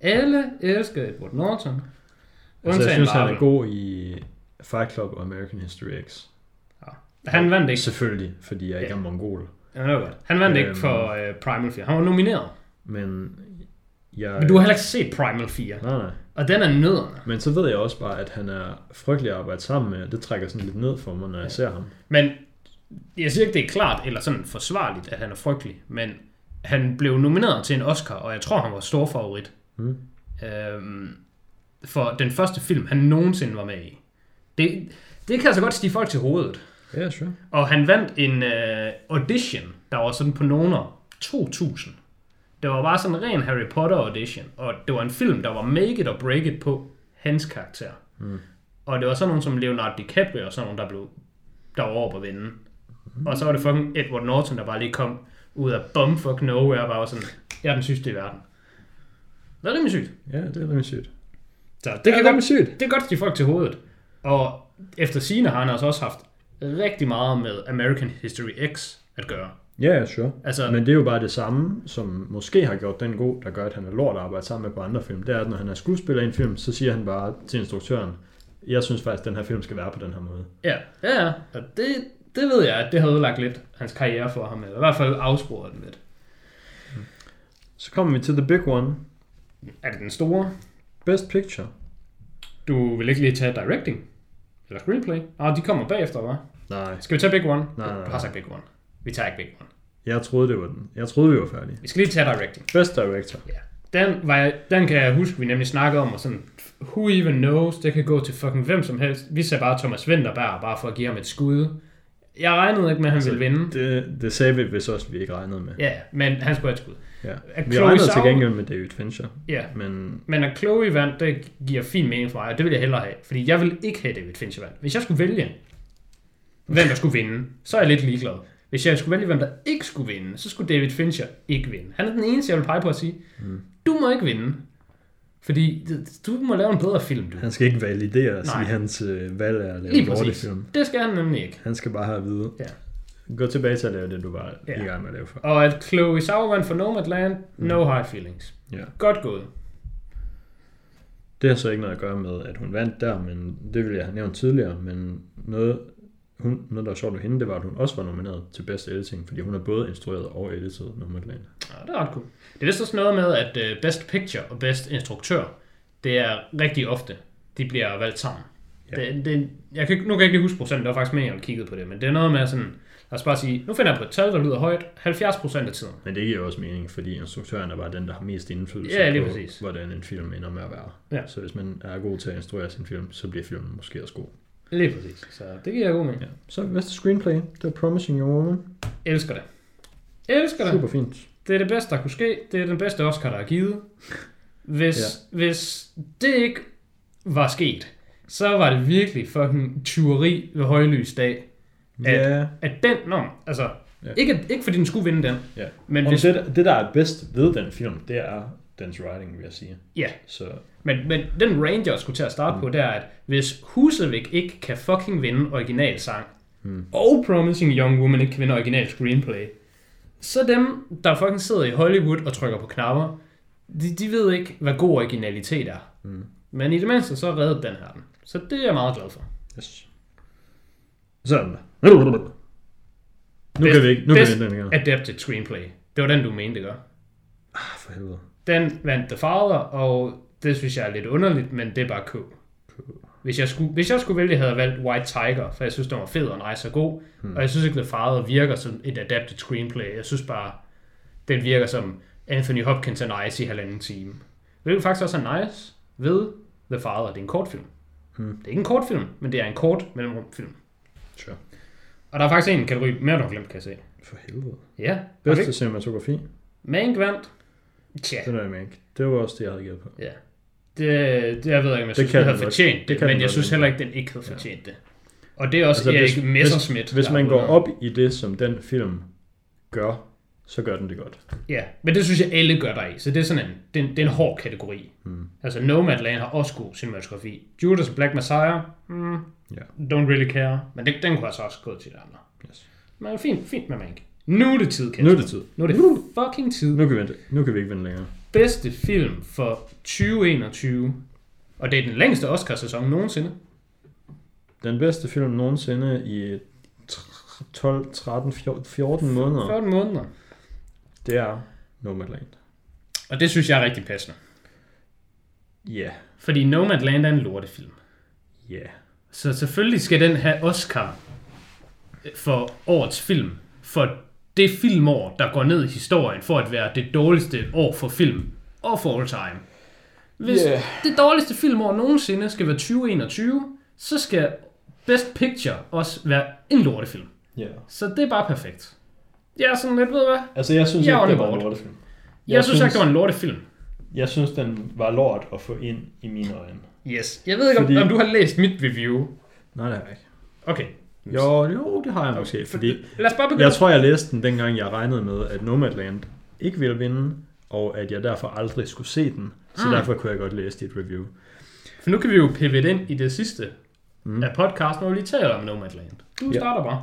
S2: Alle elsker Edward Norton.
S1: Altså, jeg synes, han er
S2: Marvel.
S1: god i Fight Club og American History X.
S2: Han vandt ikke.
S1: Selvfølgelig, fordi jeg ikke
S2: Ja.
S1: er mongol.
S2: Ja, det var godt. Han vandt ikke
S1: Øhm.
S2: for uh, Primal 4. Han var nomineret.
S1: Men jeg...
S2: Men du har heller ikke set Primal 4.
S1: Nej, nej.
S2: Og den er nødderne.
S1: Men så ved jeg også bare, at han er frygtelig at arbejde sammen med, det trækker sådan lidt ned for mig, når jeg ser ham.
S2: Men jeg siger ikke, det er klart eller sådan forsvarligt, at han er frygtelig. Men han blev nomineret til en Oscar, og jeg tror, han var stor favorit.
S1: Mm.
S2: Øhm, for den første film, han nogensinde var med i. Det, det kan altså godt stige folk til hovedet.
S1: Ja, yeah, sure.
S2: Og han vandt en øh, audition, der var sådan på nogen 2000. Det var bare sådan en ren Harry Potter audition. Og det var en film, der var make it or break it på hans karakter.
S1: Mm.
S2: Og det var sådan nogen som Leonardo DiCaprio og sådan nogen, der blev der var over på vinden. Mm. Og så var det fucking Edward Norton, der bare lige kom ud af bumfuck nowhere og bare var sådan, jeg er den sygeste i verden. Det er rimelig sygt.
S1: Ja, det er rimelig sygt.
S2: Så det,
S1: Det
S2: kan godt,
S1: sygt.
S2: det kan godt stige folk til hovedet. Og efter sine har han altså også haft rigtig meget med American History X at gøre.
S1: Ja, ja, sure.
S2: Altså,
S1: Men det er jo bare det samme, som måske har gjort den god, der gør, at han er lort at arbejde sammen med på andre film. Det er, at når han er skuespiller i en film, så siger han bare til instruktøren, jeg synes faktisk, at den her film skal være på den her måde.
S2: Ja, ja, ja. Og det, det ved jeg, at det har ødelagt lidt hans karriere for ham. Eller i hvert fald afsporet den lidt.
S1: Så kommer vi til the big one.
S2: Er det den store?
S1: Best Picture.
S2: Du vil ikke lige tage directing? Eller screenplay? Ah, de kommer bagefter, hva'?
S1: Nej,
S2: Skal vi tage big one?
S1: Nej, nej, nej.
S2: Du har sagt big one. Vi tager ikke big one.
S1: jeg troede, det var den. Jeg troede, vi var færdige.
S2: Vi skal lige tage directing.
S1: Best Director.
S2: Den, var jeg, den kan jeg huske, vi nemlig snakkede om, og sådan, who even knows, det kan gå til fucking hvem som helst. Vi ser bare Thomas Winterberg, bare for at give ham et skud. Jeg regnede ikke med, at han
S1: Altså,
S2: ville vinde.
S1: Det, det sagde vi vist også, vi ikke regnede med.
S2: Ja, men han skulle have et skud.
S1: Ja.
S2: At
S1: Vi
S2: Chloe
S1: regnede til
S2: Zhao-
S1: gengæld med David Fincher,
S2: Ja,
S1: men
S2: men at Chloe vandt, det giver fin mening for mig, og det vil jeg hellere have. Fordi jeg vil ikke have David Fincher vandt. Hvis jeg skulle vælge, hvem der skulle vinde, så er jeg lidt ligeglad. Hvis jeg skulle vælge, hvem der ikke skulle vinde, så skulle David Fincher ikke vinde. Han er den eneste, jeg vil pege på at sige,
S1: Mm.
S2: du må ikke vinde. Fordi du må lave en bedre film, du.
S1: han skal ikke valideres
S2: Nej.
S1: i hans øh, valg af at lave
S2: Lige
S1: en
S2: præcis.
S1: lortefilm.
S2: Det skal han nemlig ikke.
S1: Han skal bare have at vide.
S2: Ja.
S1: Gå tilbage til at lave det, du var
S2: Ja.
S1: i gang med at lave før.
S2: Og at Chloe vandt for Nomadland, no high feelings.
S1: Ja.
S2: Godt gået.
S1: Det har så ikke noget at gøre med, at hun vandt der, men det ville jeg have nævnt tidligere, men noget, hun, noget der var sjovt ved hende, det var, at hun også var nomineret til Best Editing, fordi hun har både instrueret og editet Nomadland.
S2: Ja, det er ret cool. Det er vist også noget med, at øh, Best Picture og Best Instruktør, det er rigtig ofte, de bliver valgt sammen.
S1: Ja.
S2: Det, det, jeg kan, nu kan jeg ikke lige huske procent, det var faktisk mere, jeg kiggede på det, men det er noget med sådan, lad os bare sige, nu finder jeg på et tal, der lyder højt, 70 procent af tiden.
S1: Men det giver jo også mening, fordi instruktøren er bare den, der har mest indflydelse
S2: Ja, lige
S1: på,
S2: præcis.
S1: hvordan en film ender med at være.
S2: Ja.
S1: Så hvis man er god til at instruere sin film, så bliver filmen måske også god.
S2: Lige præcis, så det giver jeg god mening.
S1: Ja. Så bedste screenplay, det var Promising Young Woman.
S2: Elsker det. Elsker det.
S1: Super fint.
S2: Det er det bedste, der kunne ske. Det er den bedste Oscar, der er givet. Hvis, ja. hvis det ikke var sket, så var det virkelig fucking tyveri ved højlys dag. At-
S1: Ja,
S2: At den, nå, altså,
S1: ja.
S2: ikke, ikke fordi den skulle vinde den,
S1: ja.
S2: men hvis,
S1: det, det, der er bedst ved den film, det er dens writing, vil jeg sige.
S2: ja,
S1: Så
S2: men, men den range, jeg skulle til at starte mm. på, det er, at hvis Husevik ikke kan fucking vinde original sang,
S1: Mm.
S2: og Promising Young Woman ikke kan vinde original screenplay, så dem, der fucking sidder i Hollywood og trykker på knapper, de, de ved ikke, hvad god originalitet er.
S1: Mm.
S2: Men i det mindste, så reddet den her den. Så det er jeg meget glad for.
S1: yes. Sådan. Nu kan vi ikke, nu kan
S2: bedst-
S1: vi ikke den her.
S2: Adapted screenplay. Det var den, du mente, ikke?
S1: Ah, for helvede.
S2: Den vandt The Father, og det synes jeg er lidt underligt, men det er bare K. Hvis jeg, skulle, hvis jeg skulle vælge, havde jeg valgt White Tiger, for jeg synes, den var fed og nice og god. Hmm. Og jeg synes ikke, The Father virker som et adapted screenplay. Jeg synes bare, den virker som Anthony Hopkins er nice i halvanden time. Hvilket faktisk også er nice ved The Father. Det er en kortfilm.
S1: Hmm.
S2: Det er ikke en kortfilm, men det er en kort mellemrumfilm.
S1: Sure.
S2: Og der er faktisk en kategori mere, du har glemt, kan jeg se.
S1: For helvede.
S2: Ja.
S1: Bedste
S2: Okay.
S1: cinematografi,
S2: Mank vandt. Tja.
S1: den er ikke. Det var også det, jeg havde givet på.
S2: Ja. Det, det jeg ved ikke, om jeg synes,
S1: kan
S2: den havde fortjent
S1: Det
S2: det, men jeg
S1: godt
S2: synes heller ikke, den ikke havde fortjent det. Og det er også
S1: Altså,
S2: altså,
S1: hvis-
S2: Erik Messerschmidt.
S1: Hvis
S2: der
S1: man går op i det, som den film gør, så gør den det godt.
S2: Ja, men det synes jeg, alle gør der i. Så det er sådan en, det er en, det er en hård kategori.
S1: Mm.
S2: Altså Nomadland har også god cinematografi. Judas Black Messiah, mm,
S1: Ja.
S2: don't really care. Men det, den kunne altså også gå til de andre.
S1: Yes.
S2: Men fint, fint med Mank. Nu er det tid, Kasper.
S1: Nu er det tid.
S2: Nu er det fucking tid.
S1: Nu kan vi, vente. nu kan vi ikke vente længere.
S2: Bedste film for 2021. Og det er den længste Oscar-sæson nogensinde.
S1: Den bedste film nogensinde i tr- 12, 13, 14, 14 måneder,
S2: 14 måneder.
S1: det er Nomadland.
S2: Og det synes jeg er rigtig passende.
S1: Ja, yeah.
S2: Fordi Nomadland er en lortefilm.
S1: ja. Yeah.
S2: Så selvfølgelig skal den have Oscar for årets film. For det filmår, der går ned i historien for at være det dårligste år for film. Og for all time. Hvis
S1: Yeah.
S2: det dårligste filmår nogensinde skal være 2021, så skal Best Picture også være en lortefilm.
S1: Ja. Yeah.
S2: Så det er bare perfekt. Jeg er sådan lidt, ved du hvad?
S1: Altså, jeg synes
S2: Jeg
S1: ikke, det var en lortefilm.
S2: Jeg, jeg synes ikke, det var en lortefilm.
S1: Jeg synes, den var lort at få ind i mine øjne.
S2: Yes. Jeg ved ikke,
S1: Fordi-
S2: om, om du har læst mit review.
S1: Nej, det har jeg ikke.
S2: Okay.
S1: Jo, jo, det har jeg måske, fordi
S2: Lad os bare begynde.
S1: jeg tror, jeg læste den dengang, jeg regnede med, at Nomadland ikke ville vinde, og at jeg derfor aldrig skulle se den. Så
S2: Mm.
S1: derfor kunne jeg godt læse dit review.
S2: For nu kan vi jo pivot ind i det sidste
S1: Mm.
S2: af podcasten, hvor vi lige taler om Nomadland. Du
S1: Ja.
S2: starter bare.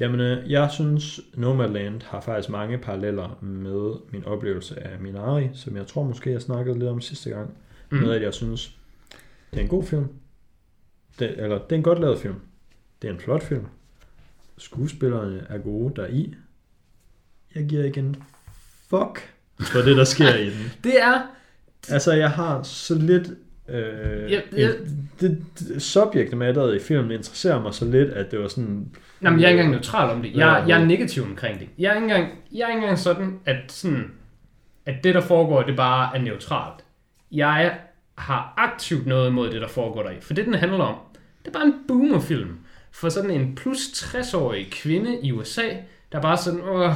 S1: Jamen, øh, jeg synes, Nomadland har faktisk mange paralleller med min oplevelse af Minari, som jeg tror måske, jeg snakkede lidt om sidste gang. Mm. Med at jeg synes, det er en god film. Det, eller, det er en godt lavet film. Det er en flot film. Skuespillerne er gode der i. Jeg giver ikke en fuck for det, der sker i den.
S2: Det er...
S1: Altså, jeg har så lidt... Øh,
S2: Ja, ja.
S1: en- det, det, subject matteret i filmen interesserer mig så lidt, at det var sådan...
S2: Jamen, jeg er ikke engang neutral om det. Jeg, jeg er negativ omkring det. Jeg er ikke engang, jeg er ikke engang sådan, at, sådan, at det, der foregår, det bare er neutralt. Jeg har aktivt noget imod det, der foregår deri. For det, den handler om, det er bare en boomerfilm. For sådan en plus 60-årig kvinde i USA, der bare sådan, åh,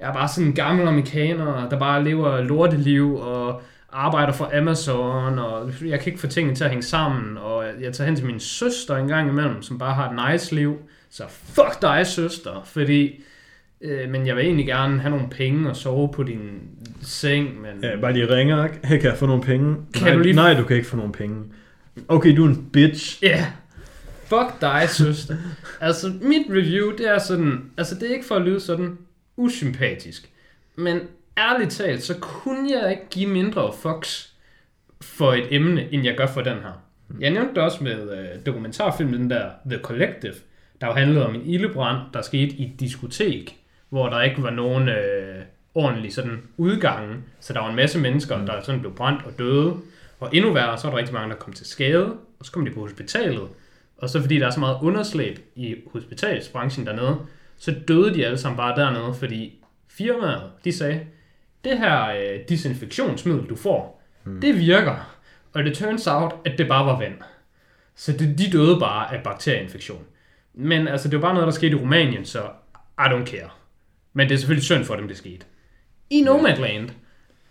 S2: jeg er bare sådan en gammel amerikaner, der bare lever lorteliv og arbejder for Amazon, og jeg kan ikke få tingene til at hænge sammen, og jeg tager hen til min søster en gang imellem, som bare har et nice liv. Så fuck dig, søster, fordi... Øh, men jeg vil egentlig gerne have nogle penge og sove på din seng, men...
S1: Ja, bare lige ringer. Hey, kan jeg få nogle penge?
S2: Kan
S1: nej,
S2: du lige-
S1: nej, du kan ikke få nogle penge. Okay, du er en bitch.
S2: Ja. Yeah. Fuck dig, søster. altså, mit review, det er sådan... Altså, det er ikke for at lyde sådan usympatisk. Men ærligt talt, så kunne jeg ikke give mindre fucks for et emne, end jeg gør for den her. Jeg nævnte det også med øh, dokumentarfilmen, den der The Collective, der jo handlede om en ildebrand, der skete i et diskotek, hvor der ikke var nogen øh, ordentlig sådan udgange, så der var en masse mennesker, der sådan blev brændt og døde. Og endnu værre, så var der rigtig mange, der kom til skade. og så kommer de på hospitalet, og så fordi der er så meget underslæb i hospitalsbranchen dernede, så døde de alle sammen bare dernede, fordi firmaet, de sagde, det her øh, desinfektionsmiddel, du får, mm. det virker. Og det turns out, at det bare var vand. Så det, de døde bare af bakterieinfektion. Men altså, det var bare noget, der skete i Rumænien, så I don't care. Men det er selvfølgelig synd for dem, det skete. I Nomadland,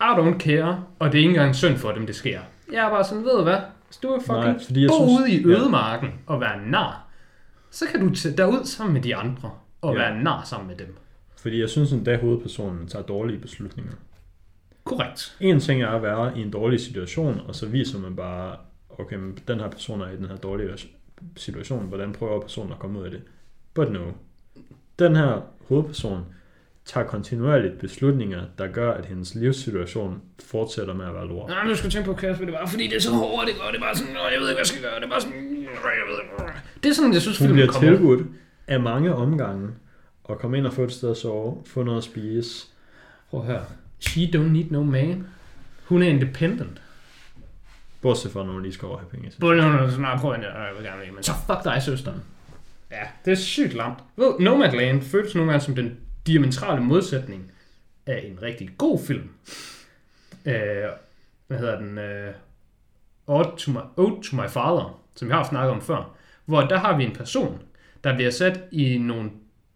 S2: I don't care, og det er ikke engang synd for dem, det sker. Jeg er bare sådan, ved du hvad? Hvis du er fucking
S1: Nej, fordi jeg
S2: bo
S1: synes-
S2: ude i
S1: ja.
S2: ødemarken og være nar, så kan du tage derud sammen med de andre og
S1: Ja.
S2: være nar sammen med dem.
S1: Fordi jeg synes endda, at hovedpersonen tager dårlige beslutninger.
S2: Korrekt.
S1: En ting er at være i en dårlig situation, og så viser man bare, okay, men den her person er i den her dårlige situation, hvordan prøver personen at komme ud af det? But no. Den her hovedperson tager kontinuerligt beslutninger, der gør, at hendes livssituation fortsætter med at være lort.
S2: Nej, du skal tænke på, Kasper, det var fordi det er så hårdt, ikke? og det er bare sådan, "Nå, jeg ved ikke, hvad jeg skal gøre, det er bare sådan, "Nå, jeg ved ikke. Det er sådan, jeg synes,
S1: Hun
S2: filmen
S1: bliver
S2: kommer.
S1: tilbudt af mange omgange at komme ind og få et sted at sove, få noget at spise.
S2: Prøv at høre. She don't need no man. Hun er independent.
S1: Bortset fra, når hun lige skal over have penge.
S2: Både når sådan, nej, prøv at jeg vil gerne men så fuck dig, søster. Ja, det er sygt langt. Ved, Nomadland føles nogle gange som den diametrale modsætning af en rigtig god film. Øh, hvad hedder den? Øh, Ode to, my, Ode to my Father, som jeg har snakket om før. Hvor der har vi en person, der bliver sat i nogle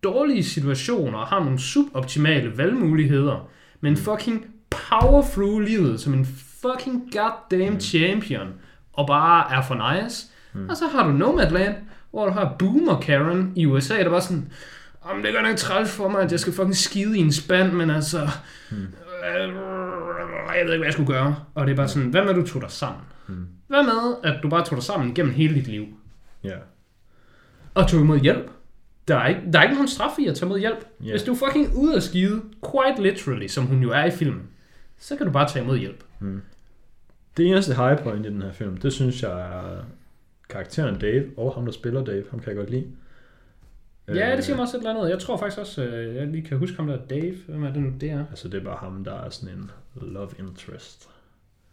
S2: dårlige situationer og har nogle suboptimale valgmuligheder, men fucking power through livet som en fucking goddamn champion, og bare er for nice. Og så har du Nomadland, hvor du har Boomer Karen i USA, der bare sådan, om det gør nok træls for mig, at jeg skal fucking skide i en spand, men altså, øh, jeg ved ikke, hvad jeg skulle gøre. Og det er bare sådan, hvad med, at du tog dig sammen? Hvad med, at du bare tog dig sammen gennem hele dit liv?
S1: Ja.
S2: og tog imod hjælp. Der er ikke, der er ikke nogen straf i at tage imod hjælp. Yeah. Hvis du er fucking ude af skide, quite literally, som hun jo er i filmen, så kan du bare tage imod hjælp.
S1: Det eneste high point i den her film, det synes jeg er karakteren Dave, og ham, der spiller Dave. Ham kan jeg godt lide.
S2: Ja, det siger
S1: Øh,
S2: mig også et eller andet. Jeg tror faktisk også, øh, jeg lige kan huske ham der Dave. Hvem er det det er?
S1: Altså, det er bare ham, der er sådan en love interest.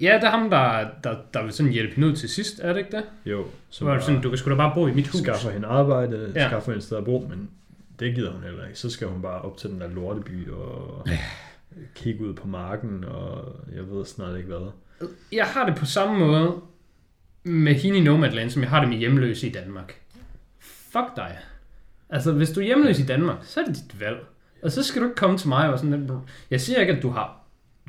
S2: Ja, det er ham, der, der, der vil sådan hjælpe hende ud til sidst, er det ikke det?
S1: Jo,
S2: Så var sådan, du kan sgu da bare bo i mit hus.
S1: skaffer hende arbejde,
S2: Ja.
S1: skaffer hende sted at bo, men det gider hun heller ikke. Så skal hun bare op til den der lorteby og kigge ud på marken, og jeg ved snart ikke hvad.
S2: Jeg har det på samme måde med hende i Nomadland, som jeg har det med hjemløse i Danmark. Fuck dig. Altså, hvis du er hjemløs i Danmark, så er det dit valg. Og så skal du ikke komme til mig og sådan, "Bro, jeg siger ikke, at du har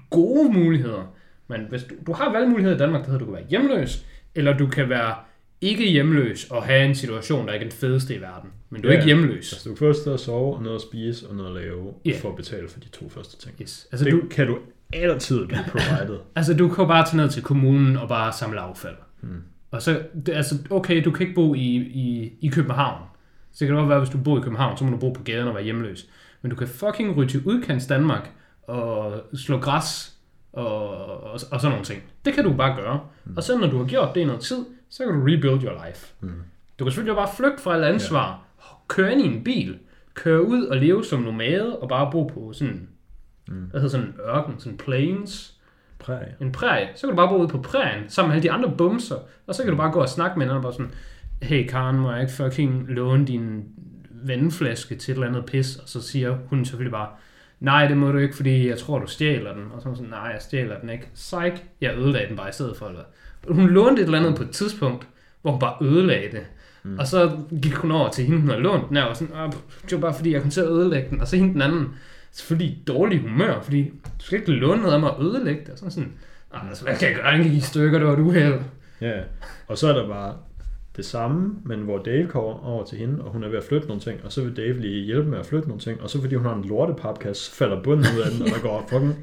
S2: gode muligheder, men hvis du, du har valgmuligheder i Danmark, der hedder, du kan være hjemløs, eller du kan være ikke hjemløs og have en situation, der ikke er den fedeste i verden. Men du er
S1: Ja.
S2: ikke hjemløs.
S1: Altså, du kan få et sted at sove, og noget at spise, og noget at lave, yeah. for at betale for de to første ting.
S2: Yes. Altså,
S1: det
S2: du,
S1: kan du altid blive provided.
S2: Altså, du kan bare tage ned til kommunen og bare samle affald.
S1: Hmm.
S2: Og så, det, altså, okay, du kan ikke bo i, i, i København. Så kan det godt være, hvis du bor i København, så må du bo på gaden og være hjemløs. Men du kan fucking ryge til udkants Danmark og slå græs og, og, og sådan nogle ting. Det kan du bare gøre. Og så når du har gjort det i noget tid, så kan du rebuild your life.
S1: Mm.
S2: Du kan selvfølgelig bare flygte fra alt ansvar, køre ind i en bil, køre ud og leve som nomade og bare bo på sådan,
S1: Mm.
S2: hvad hedder sådan en ørken, sådan plains,
S1: Præg.
S2: en prærie, så kan du bare bo ude på prærien, sammen med alle de andre bumser, og så kan du bare gå og snakke med hinanden, og bare sådan, hey Karen, må jeg ikke fucking låne din vandflaske til et eller andet pis, og så siger hun selvfølgelig bare, nej, det må du ikke, fordi jeg tror, du stjæler den, og så sådan, nej, jeg stjæler den ikke, psych, jeg ødelagde den bare i stedet for, eller hun lånte et eller andet på et tidspunkt, hvor hun bare ødelagde det, mm. og så gik hun over til hende, hun havde lånt den, her, og sådan, "Åh, det var bare fordi, jeg kom til at ødelægge den, og så hende den anden, selvfølgelig i dårlig humør, fordi du skal ikke låne noget af mig og ødelægge det. Og sådan sådan, "Ej, altså, hvad kan jeg gøre? Den gik i stykker, det var et uheld.
S1: Ja, og så er der bare det samme, men hvor Dave kommer over til hende, og hun er ved at flytte nogle ting, og så vil Dave lige hjælpe med at flytte nogle ting, og så fordi hun har en lortepapkasse, så falder bunden ud af den, og der går fucking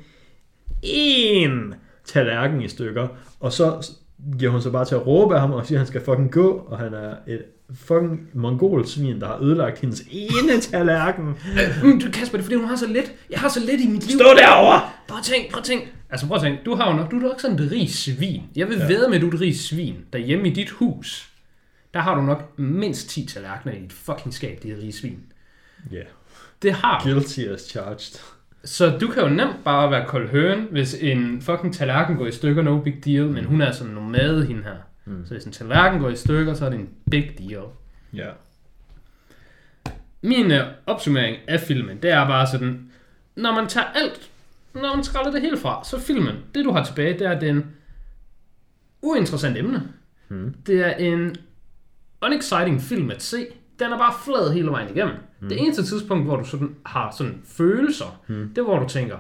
S1: en tallerken i stykker, og så giver hun sig bare til at råbe af ham, og siger, at han skal fucking gå, og han er et fucking mongolsvin, der har ødelagt hendes ene tallerken.
S2: Mm, du Kasper, det er fordi, hun har så lidt. Jeg har så lidt i mit liv.
S1: Stå derovre!
S2: Prøv at tænk, prøv at tænk. Altså prøv at tænk, du har jo nok, du er nok sådan et rig svin. Jeg vil ja. ved med, at du er et rig svin. Derhjemme i dit hus, der har du nok mindst 10 tallerkener i dit fucking skab, de her rige svin.
S1: Ja, yeah.
S2: Det har du.
S1: guilty as charged.
S2: Så du kan jo nemt bare være kold høen, hvis en fucking tallerken går i stykker, no big deal, men hun er sådan nomade, hende her. Mm. Så hvis en tallerken går i stykker, så er det en big deal.
S1: Ja.
S2: Min øh, opsummering af filmen, det er bare sådan, når man tager alt, når man skræller det helt fra, så filmen, det du har tilbage, det er den uinteressant emne.
S1: Mm.
S2: Det er en unexciting film at se. Den er bare flad hele vejen igennem. Mm. Det eneste tidspunkt, hvor du sådan har sådan følelser, mm. det er, hvor du tænker,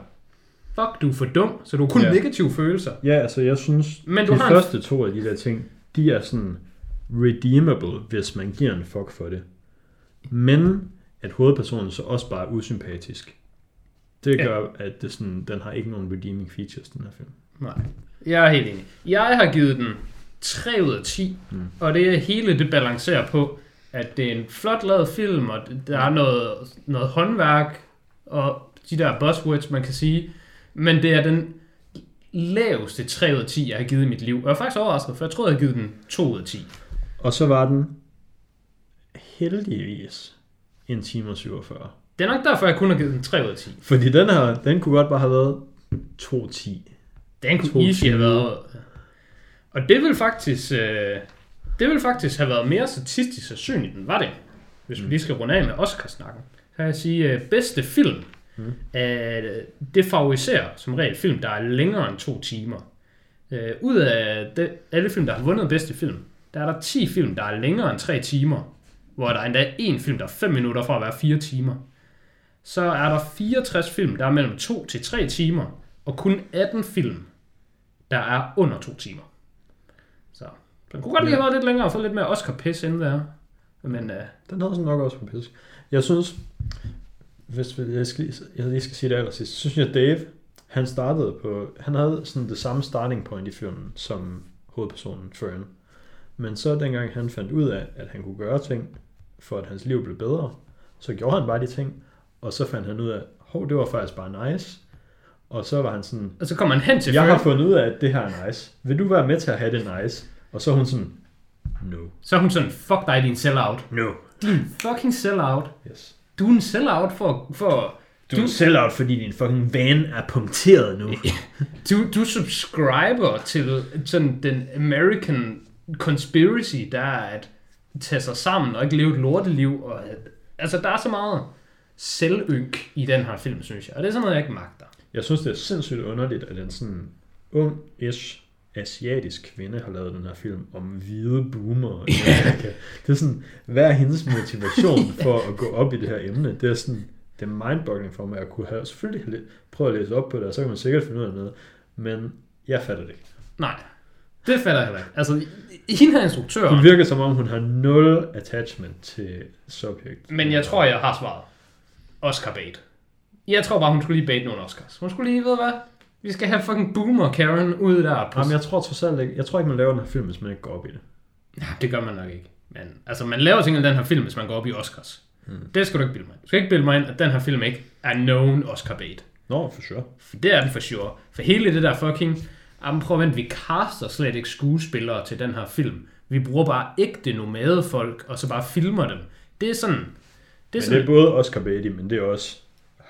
S2: fuck, du er for dum, så du har kun
S1: Ja.
S2: yeah. negative følelser.
S1: Ja, altså jeg synes,
S2: Men du
S1: de
S2: har en-
S1: første to af de der ting, de er sådan redeemable, hvis man giver en fuck for det. Men at hovedpersonen så også bare er usympatisk. Det
S2: Ja.
S1: gør, at det sådan, den har ikke nogen redeeming features, den her film.
S2: Nej, jeg er helt enig. Jeg har givet den 3 ud af 10, mm. og det er hele det balancerer på, at det er en flot lavet film, og der er noget, noget håndværk, og de der buzzwords, man kan sige, men det er den laveste 3 ud af 10, jeg har givet i mit liv. Og jeg er faktisk overrasket, for jeg troede, jeg havde givet den 2 ud af 10.
S1: Og så var den heldigvis en time og 47.
S2: Det er nok derfor, jeg kun har givet den 3 ud af 10.
S1: Fordi den her, den kunne godt bare have været 2.10.
S2: Den kunne
S1: 22.
S2: easy have været... Og det vil faktisk... Øh, det vil faktisk have været mere statistisk sandsynligt, end var det. Hvis vi lige skal runde af med Oscarsnakken. Så kan jeg sige, øh, bedste film. Mm. Øh, det favoriserer som regel film, der er længere end to timer. Øh, ud af det, alle film, der har vundet bedste film, der er der 10 film, der er længere end 3 timer. Hvor der er endda en film, der er 5 minutter fra at være 4 timer. Så er der 64 film, der er mellem 2 til 3 timer. Og kun 18 film, der er under 2 timer. Den kunne godt lige have været lidt længere og få lidt mere Oscar-pis inden der. Men øh,
S1: Den havde sådan nok også på pisk. Jeg synes, hvis vi- jeg, skal, jeg lige skal sige det allersidst, så synes jeg, Dave, han startede på, han havde sådan det samme starting point i filmen, som hovedpersonen Fern. Men så dengang han fandt ud af, at han kunne gøre ting, for at hans liv blev bedre, så gjorde han bare de ting, og så fandt han ud af, hov, det var faktisk bare nice. Og så var han sådan,
S2: og så kommer han hen til
S1: jeg har
S2: Fern,
S1: fundet ud af, at det her er nice. Vil du være med til at have det nice? Og så er hun sådan, no.
S2: så er hun sådan, fuck dig, din sellout.
S1: No.
S2: Din fucking sellout.
S1: Yes.
S2: Du er en sellout for, for
S1: Du er sellout, fordi din fucking van er punkteret nu.
S2: du, du subscriber til sådan den American conspiracy, der er at tage sig sammen og ikke leve et lorteliv. Og, altså, der er så meget selvynk i den her film, synes jeg. Og det er sådan noget, jeg ikke magter.
S1: Jeg synes, det er sindssygt underligt, at en sådan ung-ish asiatisk kvinde har lavet den her film om hvide boomer i Amerika. det er sådan, hvad er hendes motivation for at gå op i det her emne? Det er sådan, det er mindboggling for mig at kunne have, selvfølgelig have prøvet at læse op på det, og så kan man sikkert finde ud af noget, men jeg fatter det ikke.
S2: Nej, det fatter jeg heller ikke. Altså, hende her instruktør,
S1: Hun virker som om, hun har nul attachment til subject.
S2: men jeg tror, jeg har svaret. Oscar bait. Jeg tror bare, hun skulle lige bait nogle Oscars. Hun skulle lige, ved hvad? Vi skal have fucking boomer Karen ud der. På
S1: Jamen, jeg tror trods alt ikke, jeg tror ikke, man laver den her film, hvis man ikke går op i det.
S2: Ja, det gør man nok ikke. Men altså, man laver ting den her film, hvis man går op i Oscars. Mm. Det skal du ikke bilde mig ind. Du skal ikke bilde mig ind, at den her film ikke er known Oscar bait.
S1: Nå, for sure.
S2: For det er den for sure. For hele det der fucking... Jamen prøv at vente, vi caster slet ikke skuespillere til den her film. Vi bruger bare ægte nomade folk, og så bare filmer dem. Det er sådan... Det er
S1: Men
S2: sådan
S1: det er både Oscar Beatty, men det er også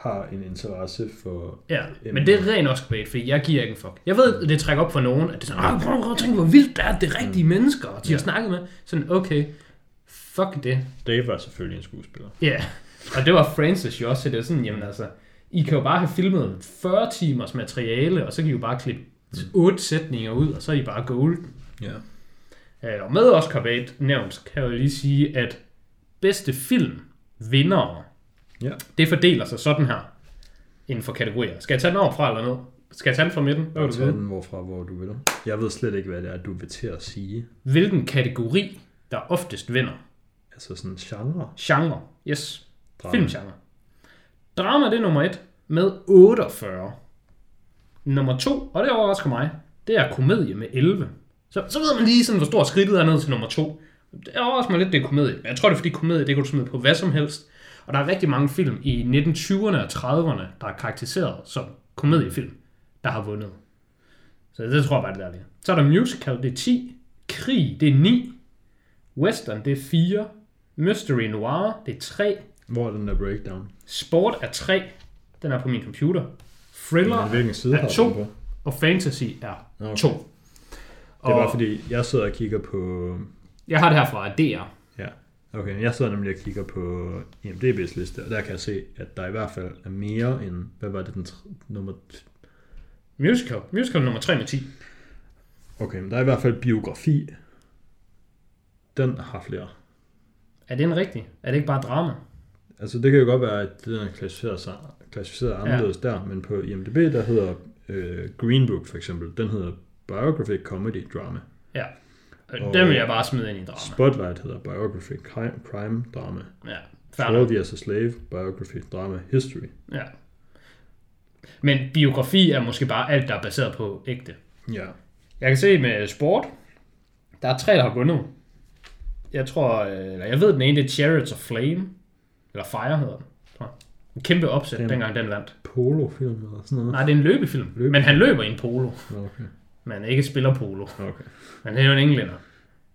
S1: har en interesse for...
S2: Ja, men det er ren Oscar bait, fordi jeg giver ikke en fuck. Jeg ved, det trækker op for nogen, at det er sådan, "Ej, prøv at tænke, hvor vildt det er, det er rigtige mennesker, og de har snakket med. Sådan, okay, fuck det.
S1: Dave var selvfølgelig en skuespiller.
S2: Ja, og det var Francis jo også, så det er sådan, jamen altså, I kan jo bare have filmet 40 timers materiale, og så kan I jo bare klippe otte sætninger ud, og så er I bare golden.
S1: Ja.
S2: Øh, Og med Oscar bait nævnt, kan jeg jo lige sige, at bedste film vinder,
S1: Ja.
S2: det fordeler sig sådan her, inden for kategorier. Skal jeg tage den over fra eller ned? Skal jeg tage den fra midten? Hvad vil du vide?
S1: den hvorfra, hvor du vil. Jeg ved slet ikke, hvad det er, du vil til at sige.
S2: Hvilken kategori, der oftest vinder?
S1: Altså sådan genre.
S2: Genre. Yes.
S1: Drama.
S2: Filmgenre. Drama det er nummer et med 48. Nummer to, og det overrasker mig, det er komedie med 11. Så, så ved man lige sådan, hvor stor skridtet er ned til nummer to. Det overrasker mig lidt, det er komedie. Men jeg tror, det er fordi komedie, det kan du smide på hvad som helst. Og der er rigtig mange film i 1920'erne og 30'erne, der er karakteriseret som komediefilm, der har vundet. Så det tror jeg bare, det der lige. Så er der musical, det er 10. Krig, det er 9. Western, det er 4. Mystery Noir, det er 3.
S1: Hvor er den der breakdown?
S2: Sport er 3. Den er på min computer. Thriller
S1: hvilken side
S2: er
S1: har du
S2: 2.
S1: den på?
S2: Og fantasy er
S1: Okay.
S2: 2.
S1: Det er bare fordi, jeg sidder og kigger på...
S2: Jeg har det her fra DR.
S1: Okay. Jeg sidder nemlig og kigger på IMDb's liste, og der kan jeg se, at der i hvert fald er mere end... Hvad var det, den tr- nummer...
S2: Musical. Musical nummer 3 med 10.
S1: Okay, men der er i hvert fald biografi. Den har flere.
S2: Er det en rigtig? Er det ikke bare drama?
S1: Altså, det kan jo godt være, at den er klassificeret, sig- klassificeret anderledes ja. der, men på IMDb, der hedder øh, Green Book for eksempel, den hedder Biographic Comedy Drama.
S2: Ja. Og den vil jeg bare smide ind i drama.
S1: Spotlight hedder Biographic Crime, Drama.
S2: Ja. Nok.
S1: 12 Years a Slave, Biography Drama History.
S2: Ja. Men biografi er måske bare alt, der er baseret på ægte.
S1: Ja.
S2: Jeg kan se med sport, der er tre, der har vundet. Jeg tror, øh, eller jeg ved, den ene det er Chariots of Flame, eller Fire hedder den. tror jeg. En kæmpe opsæt,
S1: Den-
S2: dengang den vandt.
S1: Polofilm eller sådan noget.
S2: Nej, det er en løbefilm,
S1: Løbe.
S2: men han løber i en polo.
S1: Okay.
S2: Men ikke spiller polo.
S1: okay.
S2: Men det er jo en englænder.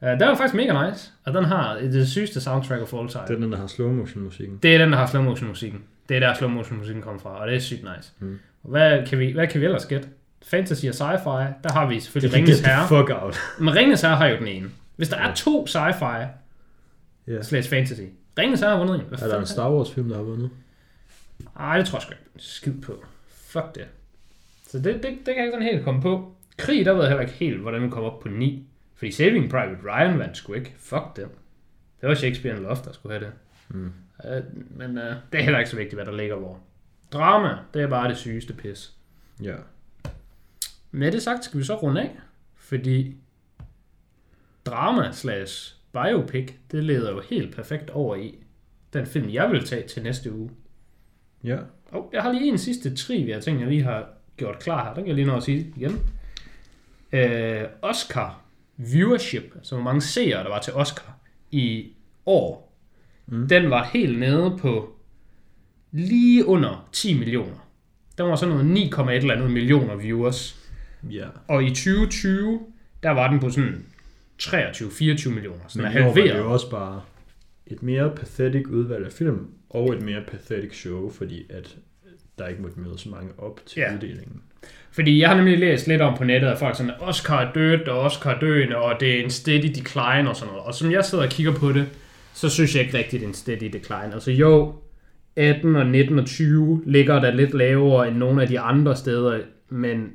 S2: Uh, den er faktisk mega nice, og den har det sygeste soundtrack of all time.
S1: Det er den, der har slow motion musikken.
S2: Det er den, der har slow motion musikken. Det er der slow motion musikken kommer fra, og det er sygt nice.
S1: Mm.
S2: Hvad kan, vi, hvad kan vi ellers gætte? Fantasy og sci-fi, der har vi selvfølgelig Ringens Herre.
S1: fuck out.
S2: Men Ringens Herre har jo den ene. Hvis der er to sci-fi
S1: Ja.
S2: slash fantasy. Ringens Herre har vundet en. Hvad
S1: Er der en? Star Wars film, der har vundet?
S2: Ej, det tror jeg sgu ikke. Skid på. Fuck det. Så det, det, det kan jeg ikke sådan helt komme på. Krig, der ved jeg heller ikke helt, hvordan vi kommer op på 9. Fordi Saving Private Ryan vandt sgu ikke. Fuck det. Det var Shakespeare and Love, der skulle have det.
S1: Mm.
S2: Uh, men uh, det er heller ikke så vigtigt, hvad der ligger hvor. Drama, det er bare det sygeste pis.
S1: Ja.
S2: Med det sagt, skal vi så runde af. Fordi drama slash biopic, det leder jo helt perfekt over i den film, jeg vil tage til næste uge.
S1: Ja.
S2: Og jeg har lige en sidste trivia ting, jeg lige har gjort klar her. Den kan jeg lige nå at sige igen. Øh, Oscar viewership, altså hvor mange seere der var til Oscar i år, mm. den var helt nede på lige under 10 millioner. Den var sådan noget 9,1 eller andet millioner viewers.
S1: Ja.
S2: Og i 2020, der var den på sådan 23-24 millioner. Så den er
S1: var det
S2: halveret.
S1: jo også bare et mere pathetic udvalg af film, og et mere pathetic show, fordi at der ikke måtte møde så mange op til
S2: Ja.
S1: uddelingen.
S2: Fordi jeg har nemlig læst lidt om på nettet, at folk sådan, Oscar er dødt, og Oscar er døende, og det er en steady decline og sådan noget. Og som jeg sidder og kigger på det, så synes jeg ikke rigtigt, det er en steady decline. Altså jo, 18 og 19 og 20 ligger der lidt lavere end nogle af de andre steder, men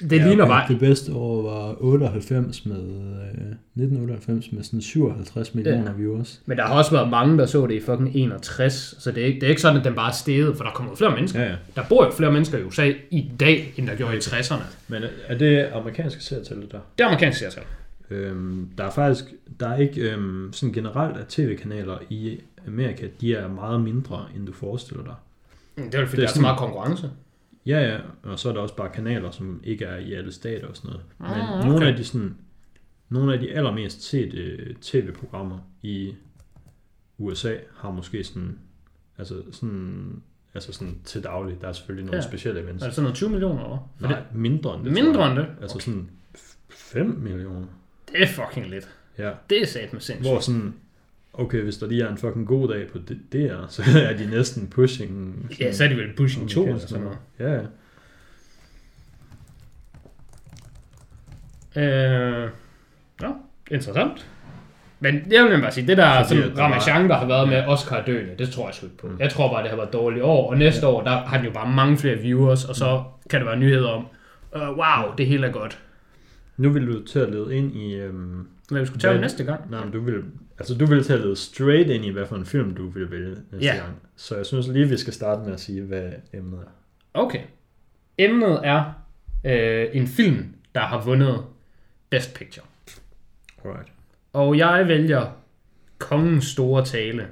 S2: det ja, ligner bare...
S1: Det bedste år var 98 med, øh, 1998 med sådan 57 millioner
S2: Ja.
S1: viewers.
S2: Men der har også været mange, der så det i fucking 61, så det er ikke, det er ikke sådan, at den bare er steget, for der kommer flere mennesker.
S1: Ja, ja.
S2: Der bor jo flere mennesker i USA i dag, end der gjorde i 60'erne.
S1: Men er det amerikanske serietal, det der?
S2: Det er amerikansk seertal.
S1: Øhm, der er faktisk, der er ikke øhm, sådan generelt af tv-kanaler i Amerika, de er meget mindre, end du forestiller dig.
S2: Det er jo fordi,
S1: Det er
S2: der er så meget konkurrence.
S1: Ja, ja, og så er der også bare kanaler, som ikke er i alle stater og sådan noget. Men
S2: Ah,
S1: ah,
S2: okay.
S1: nogle af de sådan, nogle af de allermest sete tv-programmer i USA har måske sådan, altså sådan, altså sådan til daglig, der er selvfølgelig nogle
S2: Ja.
S1: specielle events.
S2: Er det sådan noget 20 millioner over? For
S1: Nej, mindre end det.
S2: Mindre end det?
S1: Altså sådan 5 millioner.
S2: Det er fucking lidt.
S1: Ja.
S2: Det er sat med sindssygt.
S1: Hvor sådan, okay, hvis der lige er en fucking god dag på det, det er, så er de næsten pushing.
S2: Ja, så er det vel pushing 2 eller sådan noget.
S1: Ja, ja.
S2: Øh, ja, interessant. Men jeg vil bare sige, det der
S1: Fordi
S2: sådan,
S1: der var-
S2: ramachan, der har været med Oscar døende, det tror jeg sgu ikke på.
S1: Mm.
S2: Jeg tror bare, det har været et dårligt år, og næste år, der har den jo bare mange flere viewers, og så kan der være nyheder om, uh, wow, det hele er godt.
S1: Nu vil du til at lede ind i... Øhm,
S2: Men vi skulle tage
S1: Hvad?
S2: næste gang.
S1: nej, men du vil, altså du vil til at lede straight ind i, hvad for en film du vil vælge næste
S2: Ja.
S1: gang. Så jeg synes lige, vi skal starte med at sige, hvad emnet er.
S2: Okay. Emnet er øh, en film, der har vundet Best Picture.
S1: Alright.
S2: Og jeg vælger Kongens Store Tale,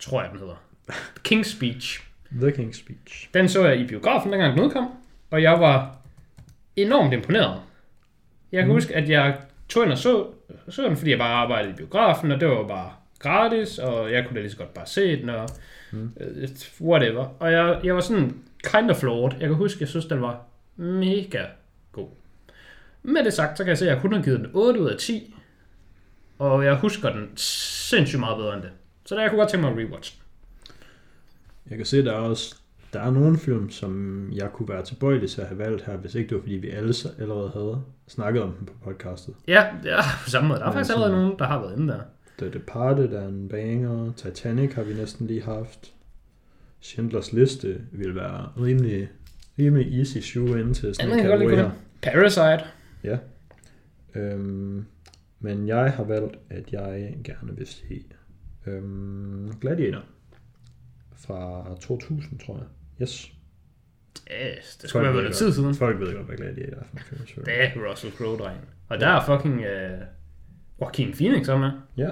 S2: tror jeg den hedder. King's Speech.
S1: The King's Speech.
S2: Den så jeg i biografen, dengang den udkom, og jeg var enormt imponeret. Jeg kan
S1: Mm.
S2: huske, at jeg tog ind og så, så den, fordi jeg bare arbejdede i biografen, og det var bare gratis, og jeg kunne da lige så godt bare se den, og
S1: Mm.
S2: øh, whatever. Og jeg, jeg var sådan kind of flawed. Jeg kan huske, jeg synes, den var mega god. Med det sagt, så kan jeg se, at jeg kun har givet den 8 ud af 10, og jeg husker den sindssygt meget bedre end det. Så der jeg kunne godt tænke mig at rewatch den.
S1: Jeg kan se, der er også der er nogle film, som jeg kunne være tilbøjelig til at have valgt her, hvis ikke det var, fordi vi alle allerede havde snakket om dem på podcastet.
S2: Ja, ja på samme måde. Der er
S1: Ja,
S2: faktisk allerede nogen, der har været inde der.
S1: The Departed er en banger, Titanic har vi næsten lige haft. Schindlers Liste vil være rimelig, rimelig easy shoe ind til sådan
S2: Ja,
S1: en kategori.
S2: Parasite.
S1: Øhm, men jeg har valgt, at jeg gerne vil se øhm, Gladiator fra 2000, tror jeg. Yes.
S2: Yes, det skulle været lidt tid siden.
S1: Folk ved godt, hvad Gladiator er for en film.
S2: Det er Russell Crowe, dreng. Og der er fucking uh, Joaquin Phoenix om med.
S1: Ja.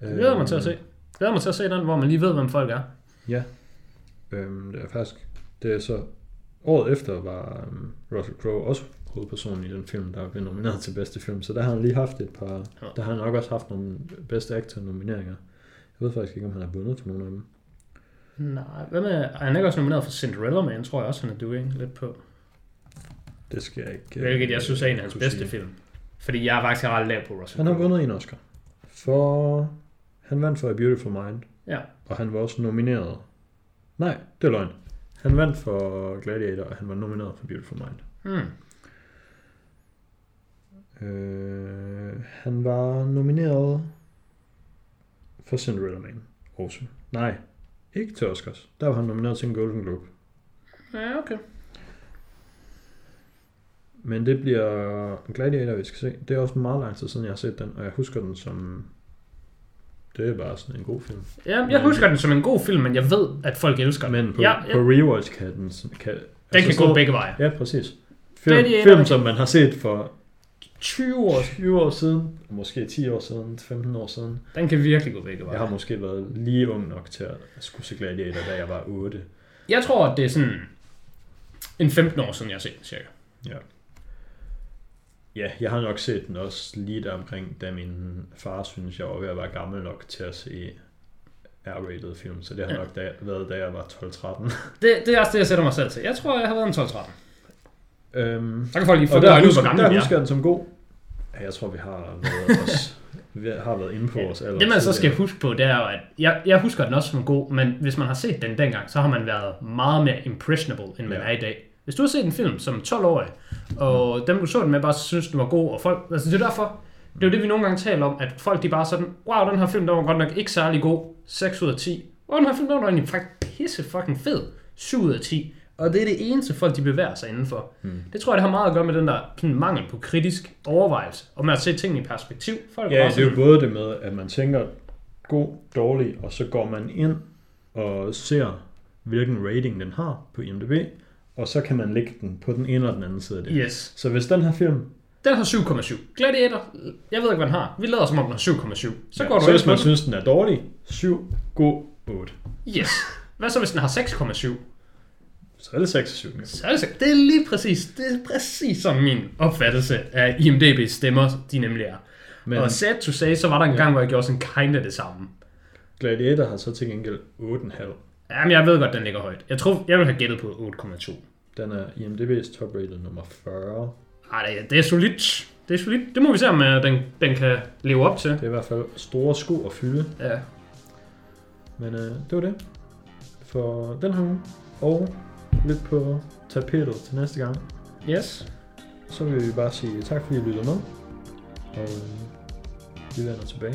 S2: Det glæder mig til at se. glæder mig til at se den, hvor man lige ved, hvem folk er.
S1: Ja. Øhm, det er faktisk... Det er så... Året efter var um, Russell Crowe også hovedpersonen i den film, der blev nomineret til bedste film. Så der har han lige haft et par...
S2: Ja.
S1: Der har han nok også haft nogle bedste actor nomineringer. Jeg ved faktisk ikke, om han har vundet for nogle af dem.
S2: Nej, hvad med, er han ikke også nomineret for Cinderella Man, tror jeg også, han er doing lidt på.
S1: Det skal jeg ikke...
S2: Hvilket jeg synes er en af hans bedste
S1: sige.
S2: film. Fordi jeg har faktisk ret lav på Russell
S1: Han har vundet en Oscar. For... Han vandt for A Beautiful Mind.
S2: Ja.
S1: Og han var også nomineret... Nej, det er løgn. Han vandt for Gladiator, og han var nomineret for Beautiful Mind.
S2: Hmm.
S1: Øh, han var nomineret for Cinderella Man også. Nej, ikke til Oscars. Der var han nomineret til en Golden Globe.
S2: Ja, okay.
S1: Men det bliver Gladiator, vi skal se. Det er også meget lang tid siden, jeg har set den, og jeg husker den som... Det er bare sådan en god film.
S2: Ja, jeg husker den som en god film, men jeg ved, at folk elsker den.
S1: Men på,
S2: ja,
S1: ja, på rewatch kan den... Kan,
S2: den
S1: altså
S2: kan
S1: sådan-
S2: gå begge veje.
S1: Ja, præcis. Film,
S2: Gladiator-
S1: film, som man har set for
S2: 20 år.
S1: 20 år siden, måske 10 år siden, 15 år siden.
S2: Den kan virkelig gå veje.
S1: Jeg har måske været lige ung nok til at skulle se Gladiator, da jeg var 8.
S2: Jeg tror, at det er sådan en 15 år siden, jeg har set den cirka.
S1: Ja. Ja, jeg har nok set den også lige der omkring, da min far synes, jeg var ved at være gammel nok til at se R-rated film, så det har
S2: Ja.
S1: nok da, været, da jeg var 12-13.
S2: Det, det er også det, jeg sætter mig selv til. Jeg tror, jeg har været en 12-13.
S1: øhm,
S2: Der kan folk lige få
S1: og
S2: det
S1: der, husker, der
S2: er.
S1: husker den som god. Ja, jeg tror, vi har været, os, vi har været inde på
S2: Ja,
S1: os alder.
S2: Det man så skal huske på, det er jo, at jeg, jeg husker den også som god, men hvis man har set den dengang, så har man været meget mere impressionable, end man
S1: Ja.
S2: er i dag. Hvis du har set en film som 12-årig, og dem du så den med bare synes, den var god, og folk, altså det er derfor, det er jo det, vi nogle gange taler om, at folk de bare sådan, wow, den her film, der var godt nok ikke særlig god, 6 ud af 10. Wow, den her film, der var egentlig faktisk pisse fucking fed, 7 ud af 10. Og det er det eneste folk, de bevæger sig indenfor.
S1: Hmm.
S2: Det tror jeg, det har meget at gøre med den der sådan, mangel på kritisk overvejelse, og med at se tingene i perspektiv. Folk
S1: Ja, det er jo både det med, at man tænker god, dårlig, og så går man ind og ser, hvilken rating den har på IMDb, og så kan man lægge den på den ene eller den anden side af det.
S2: Yes.
S1: Så hvis den her film,
S2: Den har 7,7. Gladiator, jeg ved ikke, hvad den har. Vi lader som om, den har 7,7. Så
S1: ja,
S2: går du
S1: så hvis man
S2: på
S1: synes, den er dårlig, 7, god, 8.
S2: den. Yes. Hvad så, hvis den har 6,7?
S1: Så er det 6 7.
S2: Så er det, det er lige præcis, det er præcis som min opfattelse af IMDb's stemmer, de nemlig er.
S1: Men
S2: Og sad to say, så var der en gang, hvor jeg gjorde sådan kind af det samme.
S1: Gladiator har så til gengæld 8,5.
S2: Jamen, jeg ved godt, den ligger højt. Jeg tror, jeg vil have gættet på 8,2.
S1: Den er IMDb's top rated nummer 40.
S2: Ej, det er, det er solidt. Det er solidt. Det må vi se, om øh, den, den kan leve op til.
S1: Det er i hvert fald store sko at fylde.
S2: Ja.
S1: Men øh, det var det for den her uge. Og lidt på tapetet til næste gang.
S2: Yes.
S1: Så vil vi bare sige tak, fordi I lyttede med. Og øh, vi vender tilbage.